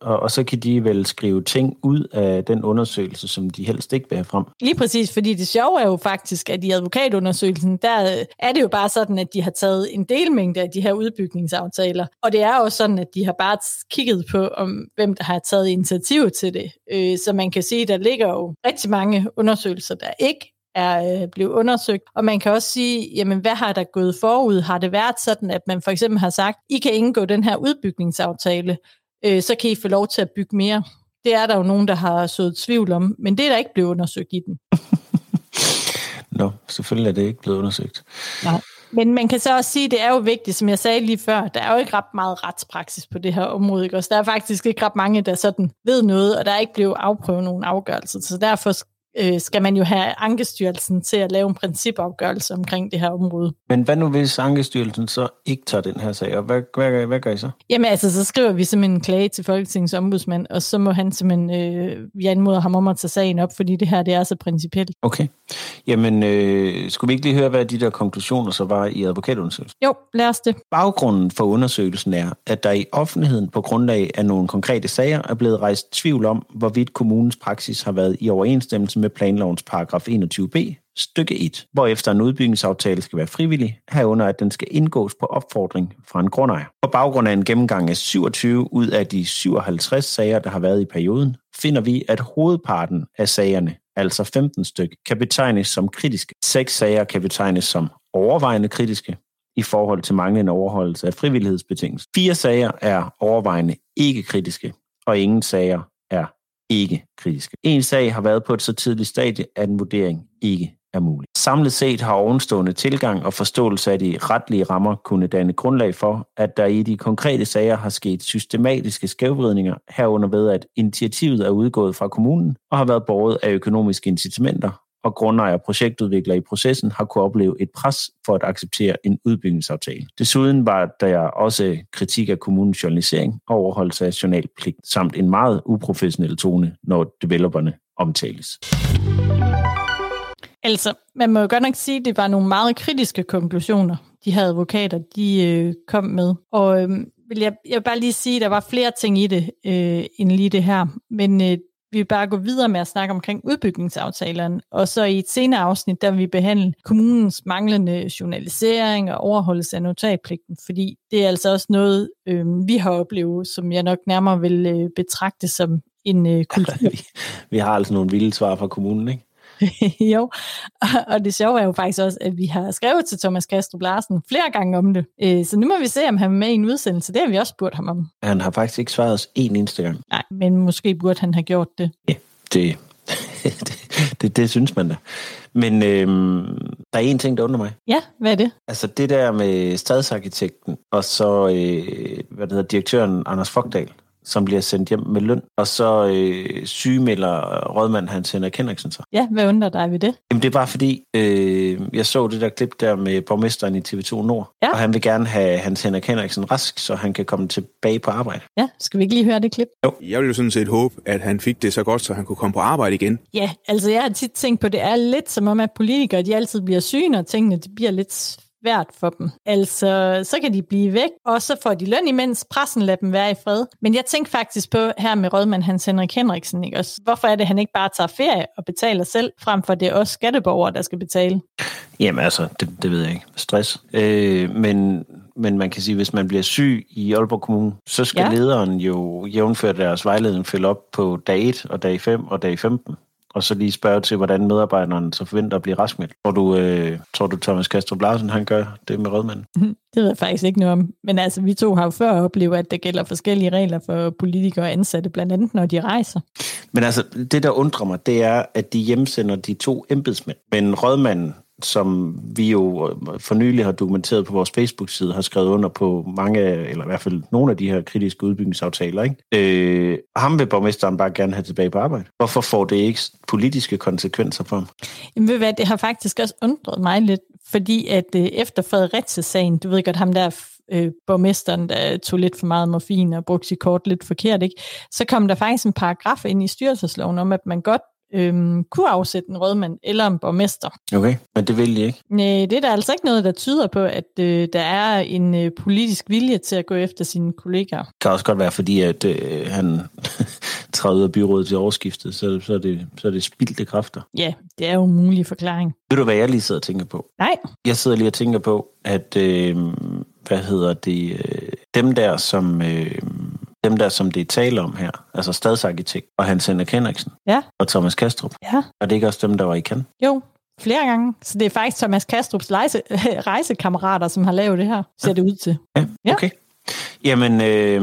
og, og så kan de vel skrive ting ud af den undersøgelse, som de helst ikke vil have frem. Lige præcis, fordi det sjove er jo faktisk, at i advokatundersøgelsen, der øh, er det jo bare sådan, at de har taget en delmængde af de her udbygningsaftaler. Og det er jo sådan, at de har bare kigget på, om hvem der har taget initiativ til det. Øh, Så man kan sige, at der ligger jo rigtig mange undersøgelser, der ikke er øh, blevet undersøgt. Og man kan også sige, jamen hvad har der gået forud? Har det været sådan, at man for eksempel har sagt, I kan indgå den her udbygningsaftale, øh, så kan I få lov til at bygge mere. Det er der jo nogen, der har sået tvivl om, men det er der ikke blevet undersøgt i den. Nå, selvfølgelig er det ikke blevet undersøgt. Nej. Men man kan så også sige, at det er jo vigtigt, som jeg sagde lige før, der er jo ikke ret meget retspraksis på det her område. Ikke? Også der er faktisk ikke ret mange, der sådan ved noget, og der er ikke blevet afprøvet nogen afgørelser. Så derfor øh, skal man jo have Ankestyrelsen til at lave en principafgørelse omkring det her område. Men hvad nu, hvis Ankestyrelsen så ikke tager den her sag, og hvad, hvad, hvad gør I så? Jamen altså, så skriver vi simpelthen en klage til Folketingets ombudsmand, og så må han simpelthen, øh, vi anmoder ham om at tage sagen op, fordi det her det er så principielt. Okay. Jamen, øh, skulle vi ikke lige høre, hvad de der konklusioner så var i advokatundersøgelsen? Jo, lad os det. Baggrunden for undersøgelsen er, at der i offentligheden på grundlag af nogle konkrete sager er blevet rejst tvivl om, hvorvidt kommunens praksis har været i overensstemmelse med planlovens paragraf 21b, stykke 1, hvorefter en udbygningsaftale skal være frivillig, herunder at den skal indgås på opfordring fra en grundejer. På baggrund af en gennemgang af 27 ud af de 57 sager, der har været i perioden, finder vi, at hovedparten af sagerne, altså 15 styk, kan betegnes som kritiske. Seks sager kan betegnes som overvejende kritiske, i forhold til manglende overholdelse af frivillighedsbetingelser. Fire sager er overvejende ikke kritiske, og ingen sager er ikke kritiske. En sag har været på et så tidligt stadie, at en vurdering ikke er mulig. Samlet set har ovenstående tilgang og forståelse af de retlige rammer kunne danne grundlag for, at der i de konkrete sager har sket systematiske skævvridninger herunder ved, at initiativet er udgået fra kommunen og har været båret af økonomiske incitamenter, og grundejer og projektudviklere i processen har kunne opleve et pres for at acceptere en udbygningsaftale. Desuden var der også kritik af kommunens journalisering og overholdelse af journalpligt, samt en meget uprofessionel tone, når developerne omtales. Altså, man må jo godt nok sige, at det var nogle meget kritiske konklusioner, de her advokater, de øh, kom med. Og øh, vil jeg, jeg vil bare lige sige, at der var flere ting i det, øh, end lige det her. Men øh, vi vil bare gå videre med at snakke omkring udbygningsaftalerne, og så i et senere afsnit, der vil vi behandle kommunens manglende journalisering og overholdelse af notatpligten, fordi det er altså også noget, øh, vi har oplevet, som jeg nok nærmere vil øh, betragte som en øh, kultur. Vi, vi har altså nogle vilde svar fra kommunen, ikke? jo, og det sjove er jo faktisk også, at vi har skrevet til Thomas Kastrup Larsen flere gange om det. Øh, Så nu må vi se, om han er med i en udsendelse. Det har vi også spurgt ham om. Han har faktisk ikke svaret os en eneste gang. Nej, men måske burde han have gjort det. Ja, det, det, det, det synes man da. Men øhm, der er en ting, der undrer mig. Ja, hvad er det? Altså det der med stadsarkitekten, og så øh, hvad det hedder, direktøren Anders Fogdal, som bliver sendt hjem med løn, og så øh, sygemelder rådmand Hans Henrik Henriksen sig. Ja, hvad undrer dig ved det? Jamen det er bare fordi, øh, jeg så det der klip der med borgmesteren i TV2 Nord, Ja. og han vil gerne have Hans Henrik Henriksen rask, så han kan komme tilbage på arbejde. Ja, skal vi ikke lige høre det klip? Jeg ville jo sådan set håbe, at han fik det så godt, så han kunne komme på arbejde igen. Ja, altså jeg har tit tænkt på, det er lidt som om, at politikere de altid bliver syge, når tingene de bliver lidt svært for dem. Altså, så kan de blive væk, og så får de løn imens pressen lader dem være i fred. Men jeg tænkte faktisk på her med rådmand Hans Henrik Henriksen, ikke? Også, hvorfor er det, han ikke bare tager ferie og betaler selv, frem for det er også skatteborgere, der skal betale? Jamen altså, det, det ved jeg ikke. Stress. Øh, men, men man kan sige, hvis man bliver syg i Aalborg Kommune, så skal ja. lederen jo jævnføre deres vejledning følge op på dag 1 og dag 5 og dag 15. Og så lige spørge til, hvordan medarbejderen så forventer at blive raskmeldt. Tror du, øh, tror du Thomas Kastrup Larsen, han gør det med rødmanden? Det ved jeg faktisk ikke noget om. Men altså, vi to har jo før oplevet, at der gælder forskellige regler for politikere og ansatte, blandt andet når de rejser. Men altså, det der undrer mig, det er, at de hjemsender de to embedsmænd. Men rådmanden, som vi jo øh, for nylig har dokumenteret på vores Facebook-side, har skrevet under på mange, eller i hvert fald nogle af de her kritiske udbygningsaftaler. Ikke? Øh, ham vil borgmesteren bare gerne have tilbage på arbejde. Hvorfor får det ikke politiske konsekvenser for ham? Jamen ved hvad, det har faktisk også undret mig lidt, fordi at øh, efter Fredericia-sagen, du ved godt ham der øh, borgmesteren, der tog lidt for meget morfin og brugte sit kort lidt forkert, ikke? så kom der faktisk en paragraf ind i styrelsesloven om, at man godt øhm, kunne afsætte en rådmand eller en borgmester. Okay, men det vil de ikke. Nej, det er der altså ikke noget, der tyder på, at øh, der er en øh, politisk vilje til at gå efter sine kollegaer. Det kan også godt være, fordi at øh, han træder ud af byrådet til årsskiftet, så, så, er det, så er det spildte kræfter. Ja, det er jo en mulig forklaring. Ved du, hvad jeg lige sidder og tænker på? Nej. Jeg sidder lige og tænker på, at øh, hvad hedder det, øh, dem der, som... Øh, dem der, som det er tale om her, altså stadsarkitekt og Hans Henrik Henriksen Ja. og Thomas Kastrup, Ja. er det ikke også dem, der var i kan? Jo, flere gange. Så det er faktisk Thomas Kastrups rejse, rejsekammerater, som har lavet det her, ser det ud til. Ja, Ja. okay. Jamen, øh,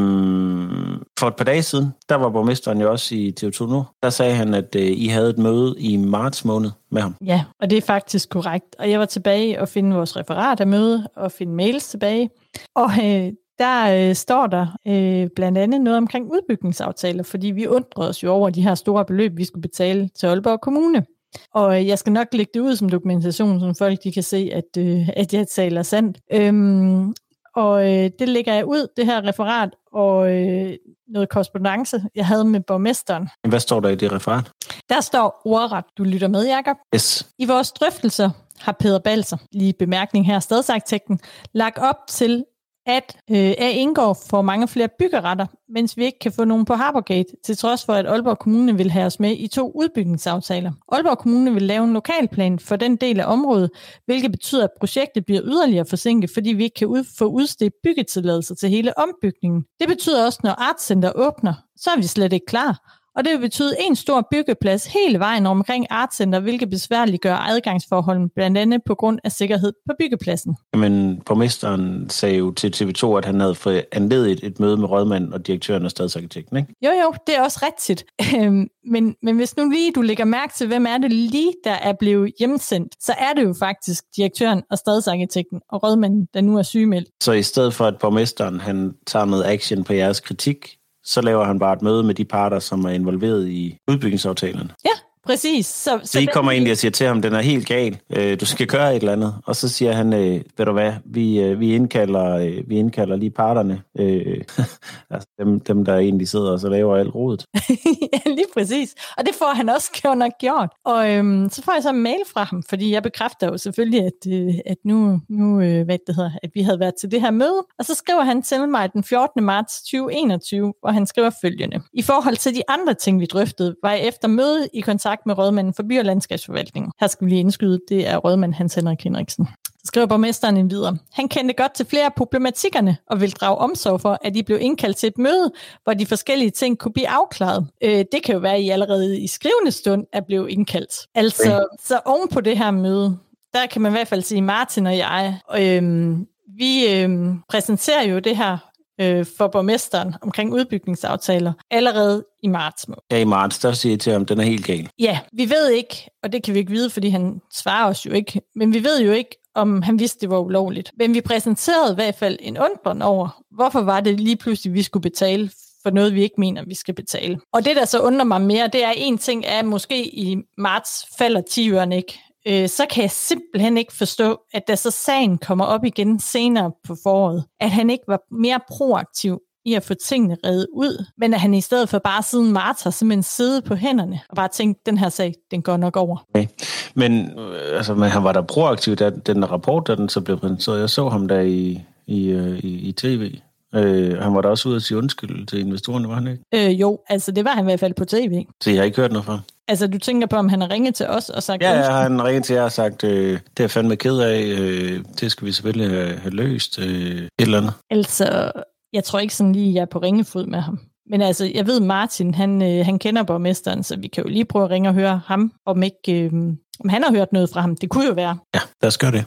for et par dage siden, der var borgmesteren jo også i TV2 nu. Der sagde han, at øh, I havde et møde i marts måned med ham. Ja, og det er faktisk korrekt. Og jeg var tilbage og finde vores referat af mødet og finde mails tilbage. Og øh, der øh, står der øh, blandt andet noget omkring udbygningsaftaler, fordi vi undrede os jo over de her store beløb, vi skulle betale til Aalborg Kommune. Og øh, jeg skal nok lægge det ud som dokumentation, så folk de kan se, at, øh, at jeg taler sandt. Øhm, og øh, det lægger jeg ud, det her referat, og øh, noget korrespondence, jeg havde med borgmesteren. Hvad står der i det referat? Der står ordret, du lytter med, Jacob. Yes. I vores drøftelser har Peder Balser, lige bemærkning her, stadsarkitekten, lagt op til, at øh, A. indgår for mange flere byggeretter, mens vi ikke kan få nogen på Harborgate, til trods for, at Aalborg Kommune vil have os med i to udbygningsaftaler. Aalborg Kommune vil lave en lokalplan for den del af området, hvilket betyder, at projektet bliver yderligere forsinket, fordi vi ikke kan ud, få udstedt byggetilladelser til hele ombygningen. Det betyder også, når Artcenter åbner, så er vi slet ikke klar. Og det vil betyde en stor byggeplads hele vejen omkring Artcenter, hvilket besværliggør adgangsforholdene, blandt andet på grund af sikkerhed på byggepladsen. Jamen, borgmesteren sagde jo til TV2, at han havde fået anledet et møde med rådmanden og direktøren og stadsarkitekten, ikke? Jo, jo, det er også rigtigt. Øhm, men, men hvis nu lige du lægger mærke til, hvem er det lige, der er blevet hjemsendt, så er det jo faktisk direktøren og stadsarkitekten og rådmanden, der nu er sygemeldt. Så i stedet for, at borgmesteren han tager noget action på jeres kritik, så laver han bare et møde med de parter, som er involveret i udbygningsaftalen. Ja, præcis. Så, Så I den- kommer egentlig og siger til ham, den er helt gal, øh, du skal gøre et eller andet. Og så siger han, øh, ved du hvad, vi, øh, vi, indkalder, øh, vi indkalder lige parterne, øh, altså dem, dem, der egentlig sidder og så laver alt rodet. ja, lige præcis. Og det får han også godt nok gjort. Og øhm, så får jeg så en mail fra ham, fordi jeg bekræfter jo selvfølgelig, at, øh, at nu, nu øh, hvad det hedder, at vi havde været til det her møde. Og så skriver han til mig den 14. marts 2021, hvor han skriver følgende. I forhold til de andre ting, vi drøftede, var jeg efter møde i kontakt med rådmanden for by- og landskabsforvaltningen. Her skal vi lige indskyde, det er rådmand Hans Henrik Henriksen. Så skriver borgmesteren en videre. Han kendte godt til flere af problematikkerne og vil drage omsorg for, at de blev indkaldt til et møde, hvor de forskellige ting kunne blive afklaret. Øh, det kan jo være, at I allerede i skrivende stund er blevet indkaldt. Altså, så oven på det her møde, der kan man i hvert fald sige, Martin og jeg, øh, vi øh, præsenterer jo det her øh, for borgmesteren omkring udbygningsaftaler allerede i marts måned. Ja, i marts, der siger I til ham, den er helt gal. Ja, vi ved ikke, og det kan vi ikke vide, fordi han svarer os jo ikke, men vi ved jo ikke, om han vidste, det var ulovligt. Men vi præsenterede i hvert fald en undren over, hvorfor var det lige pludselig, vi skulle betale for noget, vi ikke mener, vi skal betale. Og det, der så undrer mig mere, det er en ting, er at måske i marts falder 10 ikke. Øh, så kan jeg simpelthen ikke forstå, at da så sagen kommer op igen senere på foråret, at han ikke var mere proaktiv i at få tingene reddet ud, men at han i stedet for bare siden marts har simpelthen siddet på hænderne og bare tænkt, den her sag, den går nok over. Okay. Men, øh, altså, men han var der proaktiv, da den rapport, da den så blev præsenteret. Jeg så ham der i, i, øh, i, i tv. Øh, han var da også ude at sige undskyld til investorerne, var han ikke? Øh, jo, altså det var han i hvert fald på tv. Så jeg har ikke hørt noget fra. Altså du tænker på, om han har ringet til os og sagt Ja, ja, han ringet til jer og sagt, øh, det er jeg fandme ked af, øh, det skal vi selvfølgelig have, have løst, øh, et eller andet. Altså, jeg tror ikke sådan lige, jeg er på ringefod med ham. Men altså, jeg ved, Martin, han, øh, han kender borgmesteren, så vi kan jo lige prøve at ringe og høre ham, om ikke øh, om han har hørt noget fra ham. Det kunne jo være. Ja, lad os gøre det.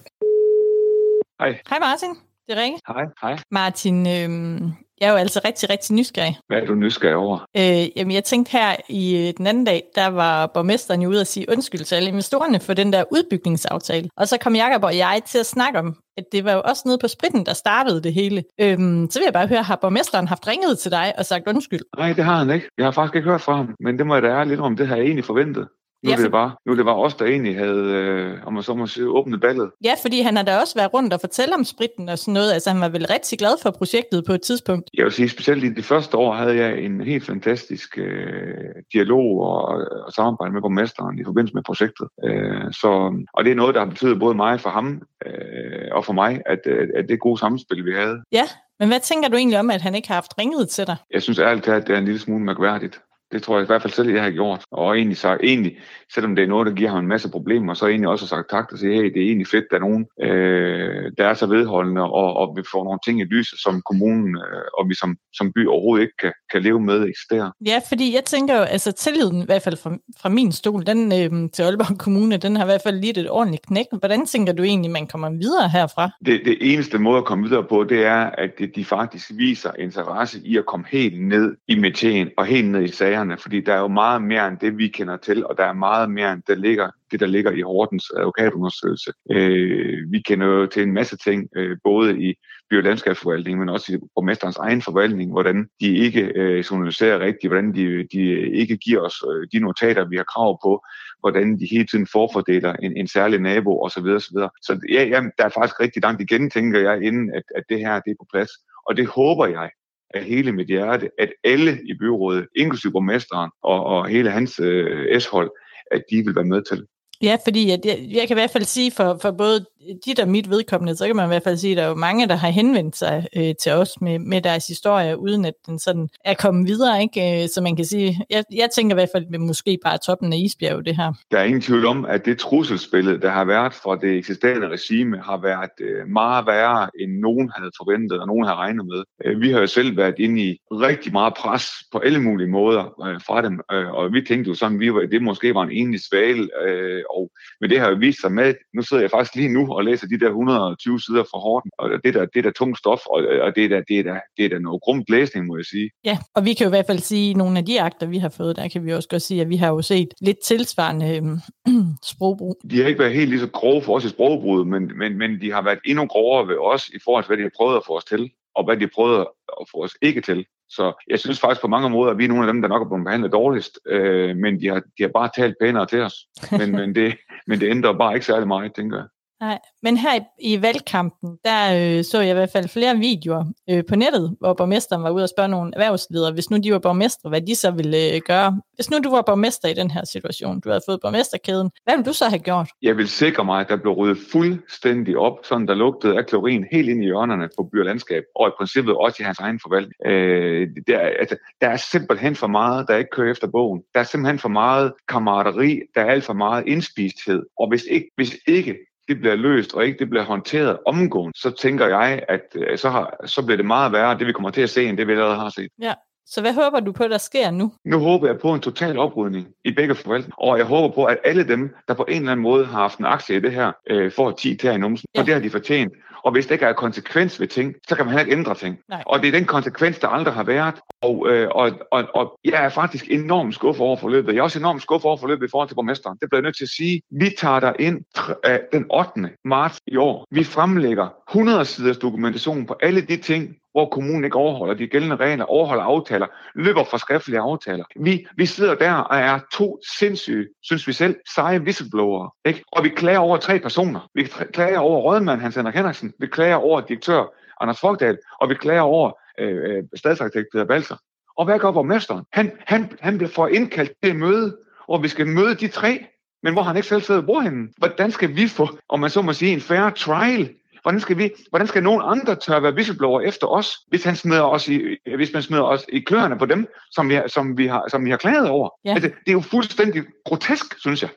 Hej. Hej Martin, det er Rikke. Hej. Hej. Martin, øh, jeg er jo altså rigtig, rigtig nysgerrig. Hvad er du nysgerrig over? Øh, jamen, jeg tænkte her i øh, den anden dag, der var borgmesteren jo ude at sige undskyld til alle investorerne for den der udbygningsaftale. Og så kom Jacob og jeg til at snakke om, at det var jo også nede på spritten, der startede det hele. Øhm, så vil jeg bare høre, har borgmesteren haft ringet til dig og sagt undskyld? Nej, det har han ikke. Jeg har faktisk ikke hørt fra ham, men det må jeg da ærligt om. Det har jeg egentlig forventet. Nu, Ja, det bare, nu er det bare os, der egentlig havde, øh, om man så må sige, åbnet ballet. Ja, fordi han har da også været rundt og fortælle om spritten og sådan noget. Altså, han var vel rigtig glad for projektet på et tidspunkt. Jeg vil sige, specielt i det første år havde jeg en helt fantastisk øh, dialog og, og samarbejde med borgmesteren i forbindelse med projektet. Øh, så, og det er noget, der har betydet både mig for ham øh, og for mig, at, at, at det gode samspil, vi havde. Ja, men hvad tænker du egentlig om, at han ikke har haft ringet til dig? Jeg synes ærligt at det er en lille smule mærkværdigt. Det tror jeg i hvert fald selv, jeg har gjort. Og egentlig, sagt, egentlig, selvom det er noget, der giver ham en masse problemer, så egentlig også sagt tak og sige, hey, det er egentlig fedt, at der er nogen, øh, der er så vedholdende, og, og vi får nogle ting i lyset, som kommunen øh, og vi som, som by overhovedet ikke kan, kan leve med eksisterer. Ja, fordi jeg tænker jo, altså tilliden, i hvert fald fra, fra min stol, den øh, til Aalborg Kommune, den har i hvert fald lidt et ordentligt knæk. Hvordan tænker du egentlig, man kommer videre herfra? Det, det eneste måde at komme videre på, det er, at de, de faktisk viser interesse i at komme helt ned i metien og helt ned i sagerne, fordi der er jo meget mere end det, vi kender til, og der er meget mere end det, ligger, det der ligger i Hortens advokatundersøgelse. Øh, vi kender jo til en masse ting, øh, både i by- og landskabsforvaltningen, men også i borgmesterens egen forvaltning, hvordan de ikke øh, journaliserer rigtigt, hvordan de, de ikke giver os øh, de notater, vi har krav på, hvordan de hele tiden forfordeler en, en særlig nabo osv. osv. Så ja, ja, der er faktisk rigtig langt igen, tænker jeg, inden at, at det her det er på plads. Og det håber jeg af hele mit hjerte, at alle i byrådet, inklusive borgmesteren og, og hele hans øh, S-hold, at de vil være med til. Ja, fordi jeg, jeg, jeg kan i hvert fald sige, for, for både dit og mit vedkommende, så kan man i hvert fald sige, at der er jo mange, der har henvendt sig øh, til os med, med deres historie, uden at den sådan er kommet videre, ikke? Øh, så man kan sige, jeg, jeg tænker i hvert fald, at det måske bare er toppen af isbjerget, det her. Der er ingen tvivl om, at det trusselsbillede, der har været fra det eksisterende regime, har været øh, meget værre, end nogen havde forventet, og nogen havde regnet med. Øh, vi har jo selv været inde i rigtig meget pres på alle mulige måder øh, fra dem, øh, og vi tænkte jo sådan, vi var, det måske var en enlig svale, øh, og men det har jo vist sig med, nu sidder jeg faktisk lige nu og læser de der 120 sider fra Horten, og det er der, det er tungt stof, og, og det, er der, det, er det er noget grumt læsning, må jeg sige. Ja, og vi kan jo i hvert fald sige, at nogle af de akter, vi har fået, der kan vi også godt sige, at vi har jo set lidt tilsvarende øh, sprogbrug. De har ikke været helt lige så grove for os i sprogbrud, men, men, men de har været endnu grovere ved os i forhold til, hvad de har prøvet at få os til, og hvad de prøvet at få os ikke til. Så jeg synes faktisk på mange måder, at vi er nogle af dem, der nok er blevet behandlet dårligst, øh, men de har, de har bare talt pænere til os. Men, men, det, men det ændrer bare ikke særlig meget, tænker jeg. Nej, men her i, i valgkampen, der øh, så jeg i hvert fald flere videoer øh, på nettet, hvor borgmesteren var ude og spørge nogle erhvervsledere, hvis nu de var borgmestre, hvad de så ville øh, gøre. Hvis nu du var borgmester i den her situation, du havde fået borgmesterkæden, hvad ville du så have gjort? Jeg vil sikre mig, at der blev ryddet fuldstændig op, sådan der lugtede af klorin helt ind i hjørnerne på by og landskab, og i princippet også i hans egen forvaltning. Øh, der, altså, der er simpelthen for meget, der ikke kører efter bogen. Der er simpelthen for meget kammerateri, der er alt for meget indspisthed, og hvis ikke, hvis ikke det bliver løst, og ikke det bliver håndteret omgående, så tænker jeg, at øh, så, har, så bliver det meget værre, det vi kommer til at se, end det vi allerede har set. Ja, så hvad håber du på, der sker nu? Nu håber jeg på en total oprydning i begge forvaltninger, og jeg håber på, at alle dem, der på en eller anden måde har haft en aktie i det her, øh, får 10 til i numsen, Ja. og det har de fortjent. Og hvis der ikke er konsekvens ved ting, så kan man heller ikke ændre ting. Nej. Og det er den konsekvens, der aldrig har været. Og, øh, og, og, og jeg er faktisk enormt skuffet over forløbet. Jeg er også enormt skuffet over forløbet i forhold til borgmesteren. Det bliver jeg nødt til at sige. Vi tager der ind øh, den 8. marts i år. Vi fremlægger 100 siders dokumentation på alle de ting, hvor kommunen ikke overholder de gældende regler, overholder aftaler, løber fra skriftlige aftaler. Vi, vi sidder der og er to sindssyge, synes vi selv, seje whistleblower. Ikke? Og vi klager over tre personer. Vi klager over rådmand Hans Henrik Henriksen, vi klager over direktør Anders Fogdal, og vi klager over øh, øh, stadsarkitekt Peter Balser. Og hvad gør borgmesteren? Han, han, han blev for indkaldt til et møde, og vi skal møde de tre, men hvor han ikke selv sidder bordhænden. Hvordan skal vi få, om man så må sige, en fair trial? Hvordan skal, vi, hvordan skal nogen andre tør være whistleblower efter os, hvis, han smider os i, hvis man smider os i kløerne på dem, som vi, som vi, har, som vi har klaget over? Ja. Altså, det er jo fuldstændig grotesk, synes jeg.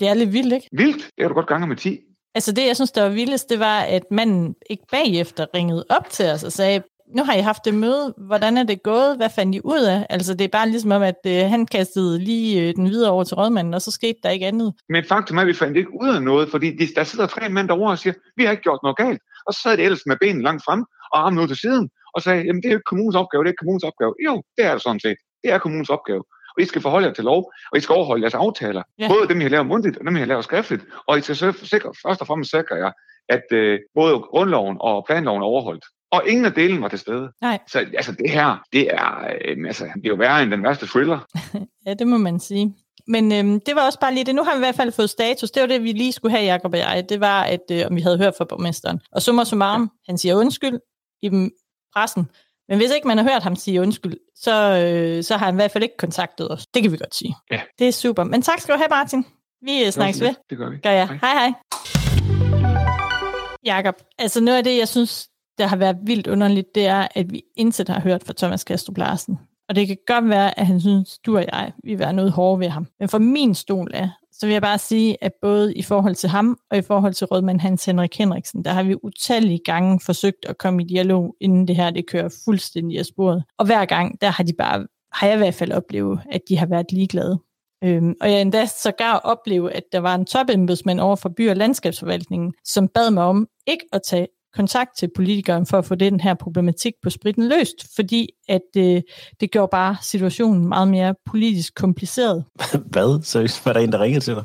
Det er lidt vildt, ikke? Vildt, det er du godt gange med 10. Altså det, jeg synes, der var vildest, det var, at manden ikke bagefter ringede op til os og sagde, nu har I haft det møde, hvordan er det gået, hvad fandt I ud af? Altså det er bare ligesom om, at øh, han kastede lige øh, den videre over til rådmanden, og så skete der ikke andet. Men faktum er, at vi fandt ikke ud af noget, fordi de, der sidder tre mænd derovre og siger, vi har ikke gjort noget galt. Og så sad de ellers med benene langt frem og armen ud til siden og sagde, jamen det er jo ikke kommunens opgave, det er ikke kommunens opgave. Jo, det er det sådan set. Det er kommunens opgave. Og I skal forholde jer til lov, og I skal overholde jeres aftaler. Ja. Både dem, I har lavet mundtligt, og dem, I har lavet skriftligt. Og I skal sikre, først og fremmest sikre jer, at øh, både grundloven og planloven er overholdt. Og ingen af delen var til stede. Nej. Så altså, det her, det er, øh, altså, det er jo værre end den værste thriller. Ja, det må man sige. Men øhm, det var også bare lige det. Nu har vi i hvert fald fået status. Det var det, vi lige skulle have, Jacob og jeg. Det var, at øh, om vi havde hørt fra borgmesteren. Og summa summarum, han siger undskyld i pressen. Men hvis ikke man har hørt ham sige undskyld, så, øh, så har han i hvert fald ikke kontaktet os. Det kan vi godt sige. Ja. Det er super. Men tak skal du have, Martin. Vi øh, snakkes ved. Det gør vi. Gør jeg. Hej hej. Jakob, altså noget af det, jeg synes, der har været vildt underligt, det er, at vi intet har hørt fra Thomas Kastrup Larsen. Og det kan godt være, at han synes, du og jeg vil være noget hårde ved ham. Men for min stol af, så vil jeg bare sige, at både i forhold til ham og i forhold til rådmand Hans Henrik Henriksen, der har vi utallige gange forsøgt at komme i dialog, inden det her det kører fuldstændig af sporet. Og hver gang, der har de bare, har jeg i hvert fald oplevet, at de har været ligeglade. Øhm, og jeg endda sågar opleve, at der var en topembedsmand over for by- og landskabsforvaltningen, som bad mig om ikke at tage kontakt til politikeren for at få den her problematik på spritten løst, fordi at øh, det gjorde bare situationen meget mere politisk kompliceret. Hvad? Seriøst? var der en, der ringede til dig?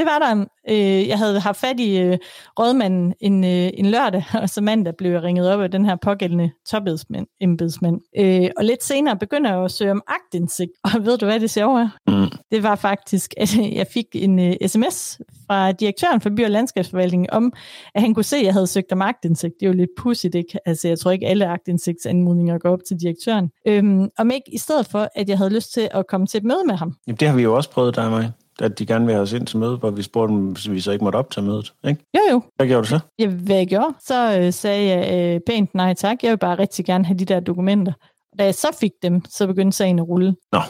Det var der. Øh, jeg havde haft fat i øh, rådmanden en, øh, en lørdag, og så mandag blev jeg ringet op af den her pågældende topembedsmand. Øh, og lidt senere begynder jeg at søge om agtindsigt, og ved du hvad det sjove er? Mm. Det var faktisk, at jeg fik en sms fra direktøren for By- og Landskabsforvaltningen om, at han kunne se, at jeg havde søgt om agtindsigt. Det er jo lidt pudsigt, ikke? Altså, jeg tror ikke, alle agtindsigtsanmodninger går op til direktøren. Øhm, om ikke i stedet for, at jeg havde lyst til at komme til et møde med ham. Jamen, det har vi jo også prøvet, dig og mig. At de gerne vil have os ind til møde, hvor vi spurgte dem, hvis vi så ikke måtte optage mødet. Ikke? Jo, jo. Hvad gjorde du så? Ja, hvad jeg gjorde, så øh, sagde jeg øh, pænt nej tak. Jeg vil bare rigtig gerne have de der dokumenter. Og da jeg så fik dem, så begyndte sagen at rulle. Nå,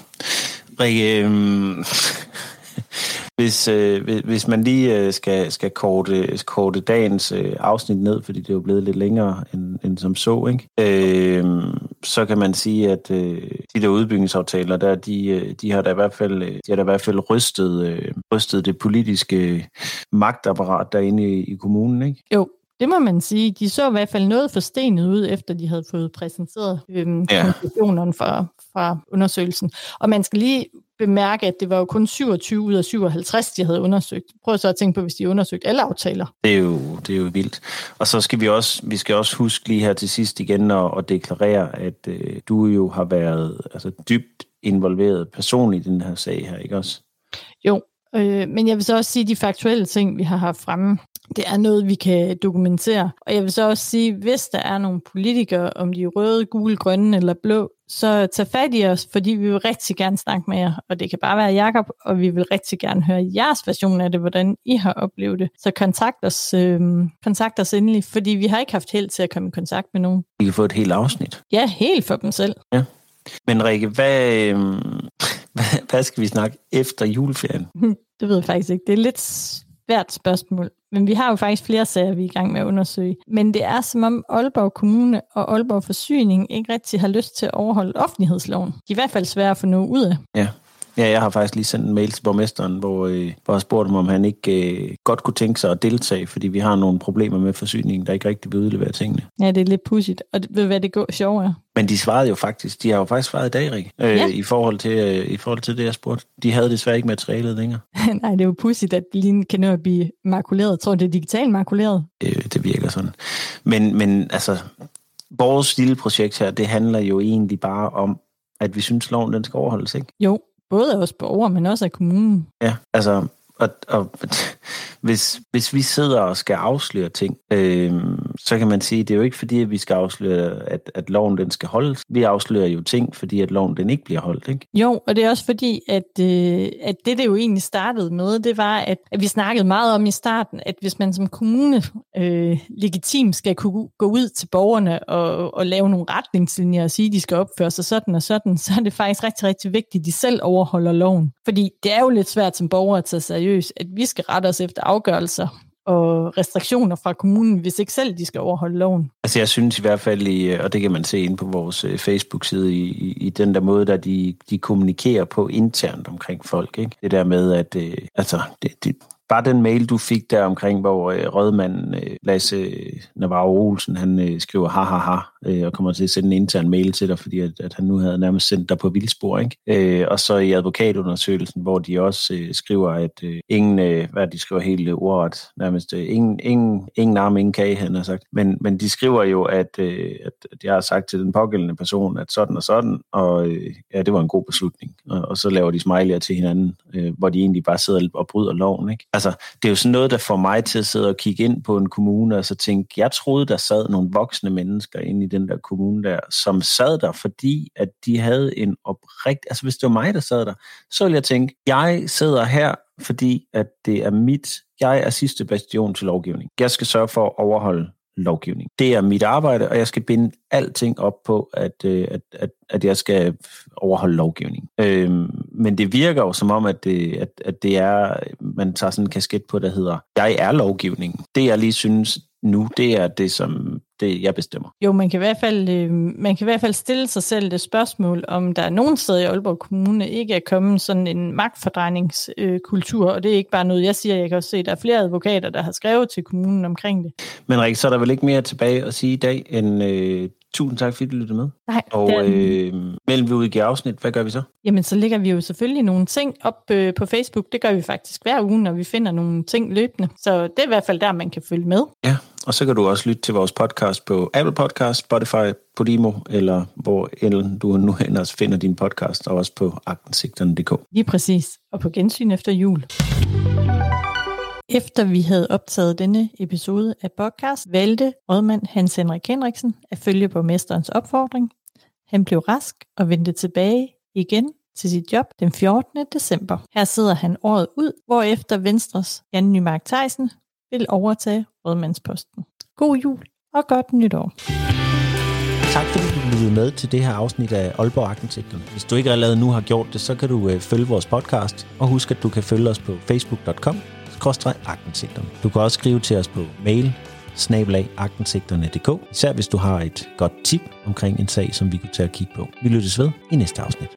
Rikke, øh, hvis, øh, hvis- man lige øh, skal, skal korte, korte dagens øh, afsnit ned, fordi det er jo blevet lidt længere end, end som så, ikke? Øh, så kan man sige, at øh, de der udbygningsaftaler, der, de, øh, de har da i hvert fald, øh, de har da i hvert fald rystet, øh, rystet det politiske magtapparat derinde i, i kommunen, ikke? Jo, det må man sige. De så i hvert fald noget forstenet ud, efter de havde fået præsenteret øhm, ja. konklusionerne fra, fra undersøgelsen. Og man skal lige bemærke, at det var jo kun 27 ud af 57, de havde undersøgt. Prøv så at tænke på, hvis de undersøgte alle aftaler. Det er jo, det er jo vildt. Og så skal vi også, vi skal også huske lige her til sidst igen at, at deklarere, at øh, du jo har været altså, dybt involveret personligt i den her sag her, ikke også? Jo, øh, men jeg vil så også sige, at de faktuelle ting, vi har haft fremme, det er noget, vi kan dokumentere. Og jeg vil så også sige, hvis der er nogle politikere, om de er røde, gule, grønne eller blå, så tag fat i os, fordi vi vil rigtig gerne snakke med jer. Og det kan bare være Jakob, og vi vil rigtig gerne høre jeres version af det, hvordan I har oplevet det. Så kontakt os, øh, kontakt os endelig, fordi vi har ikke haft held til at komme i kontakt med nogen. Vi kan få et helt afsnit. Ja, helt for dem selv. Men Rikke, hvad, øh, hvad, hvad skal vi snakke efter juleferien? Det ved jeg faktisk ikke. Det er lidt svært spørgsmål. Men vi har jo faktisk flere sager, vi er i gang med at undersøge. Men det er som om Aalborg Kommune og Aalborg Forsyning ikke rigtig har lyst til at overholde offentlighedsloven. De er i hvert fald svære at få noget ud af. Ja. Ja, jeg har faktisk lige sendt en mail til borgmesteren, hvor, øh, hvor jeg spurgte ham, om han ikke øh, godt kunne tænke sig at deltage, fordi vi har nogle problemer med forsyningen, der ikke rigtig vil udlevere tingene. Ja, det er lidt pudsigt. Og ved hvad det går sjovt er? Men de svarede jo faktisk, de har jo faktisk svaret i dag, Rik, øh, Ja. i, forhold til, øh, i forhold til det, jeg spurgte. De havde desværre ikke materialet længere. Nej, det er jo pudsigt, at lige kan nå at blive makuleret. Jeg tror, det er digitalt makuleret. Øh, det virker sådan. Men, men altså, vores lille projekt her, det handler jo egentlig bare om, at vi synes, loven den skal overholdes, ikke? Jo, både af os borgere, men også af kommunen. Ja, altså, og, og hvis, hvis vi sidder og skal afsløre ting, øh, så kan man sige, det er jo ikke fordi, at vi skal afsløre, at, at loven den skal holdes. Vi afslører jo ting, fordi at loven den ikke bliver holdt, ikke? Jo, og det er også fordi, at, øh, at det, det jo egentlig startede med, det var, at, at vi snakkede meget om i starten, at hvis man som kommune øh, legitimt skal kunne gå ud til borgerne og, og lave nogle retningslinjer og sige, at de skal opføre sig sådan og sådan, så er det faktisk rigtig, rigtig vigtigt, at de selv overholder loven. Fordi det er jo lidt svært som borger at tage seriøst, at vi skal rette os efter afgørelser og restriktioner fra kommunen, hvis ikke selv de skal overholde loven. Altså jeg synes i hvert fald, i, øh, og det kan man se inde på vores øh, Facebook-side, i, i, i den der måde, der de, de kommunikerer på internt omkring folk. Ikke? Det der med, at øh, altså, det, det, bare den mail, du fik der omkring, hvor øh, rødmanden øh, Lasse Navarro Olsen, han øh, skriver ha ha ha, øh, og kommer til at sende en intern mail til dig, fordi at, at han nu havde nærmest sendt dig på vildspor, ikke? Øh, og så i advokatundersøgelsen, hvor de også øh, skriver, at øh, ingen, øh, hvad de skriver helt øh, ordret, nærmest øh, ingen, ingen, ingen arm, ingen kage, han har sagt. Men, men de skriver jo, at, øh, at jeg har sagt til den pågældende person, at sådan og sådan, og øh, ja, det var en god beslutning. Og, og så laver de smiley'er til hinanden, øh, hvor de egentlig bare sidder og bryder loven, ikke? Altså, det er jo sådan noget, der får mig til at sidde og kigge ind på en kommune, og så tænke, jeg troede, der sad nogle voksne mennesker inde i den der kommune der, som sad der, fordi at de havde en oprigt... Altså, hvis det var mig, der sad der, så ville jeg tænke, jeg sidder her, fordi at det er mit... Jeg er sidste bastion til lovgivning. Jeg skal sørge for at overholde lovgivning. Det er mit arbejde, og jeg skal binde alting op på, at, øh, at, at, at jeg skal overholde lovgivning. Øhm, men det virker jo som om, at det, at, at det er, man tager sådan en kasket på, der hedder, jeg er lovgivningen. Det jeg lige synes nu, det er det, som det, jeg bestemmer. Jo, man kan, i hvert fald, øh, man kan i hvert fald stille sig selv det spørgsmål, om der er nogen steder i Aalborg Kommune ikke er kommet sådan en magtfordrejningskultur, øh, og det er ikke bare noget, jeg siger. Jeg kan også se, at der er flere advokater, der har skrevet til kommunen omkring det. Men Rik, så er der vel ikke mere tilbage at sige i dag, end øh, tusind tak, fordi du lyttede med. Nej, og øh, mellem vi udgiver afsnit, hvad gør vi så? Jamen, så lægger vi jo selvfølgelig nogle ting op øh, på Facebook. Det gør vi faktisk hver uge, når vi finder nogle ting løbende. Så det er i hvert fald der, man kan følge med. Ja, og så kan du også lytte til vores podcast på Apple Podcast, Spotify, Podimo, eller hvor end du nu ellers finder din podcast, og også på agtensigterne.dk. Lige præcis. Og på gensyn efter jul. Efter vi havde optaget denne episode af podcast, valgte rådmand Hans Henrik Henriksen at følge borgmesterens opfordring. Han blev rask og vendte tilbage igen til sit job den 14. december. Her sidder han året ud, hvor efter Venstres Jan Nymark Theisen vil overtage rådmandsposten. God jul og godt nytår. Tak fordi du lyttede med til det her afsnit af Aalborg Arkitekten. Hvis du ikke allerede nu har gjort det, så kan du øh, følge vores podcast, og husk at du kan følge os på facebook.com arkitekten. Du kan også skrive til os på mail snabelagagtindsigterne.dk, især hvis du har et godt tip omkring en sag, som vi kunne tage at kigge på. Vi lyttes ved i næste afsnit.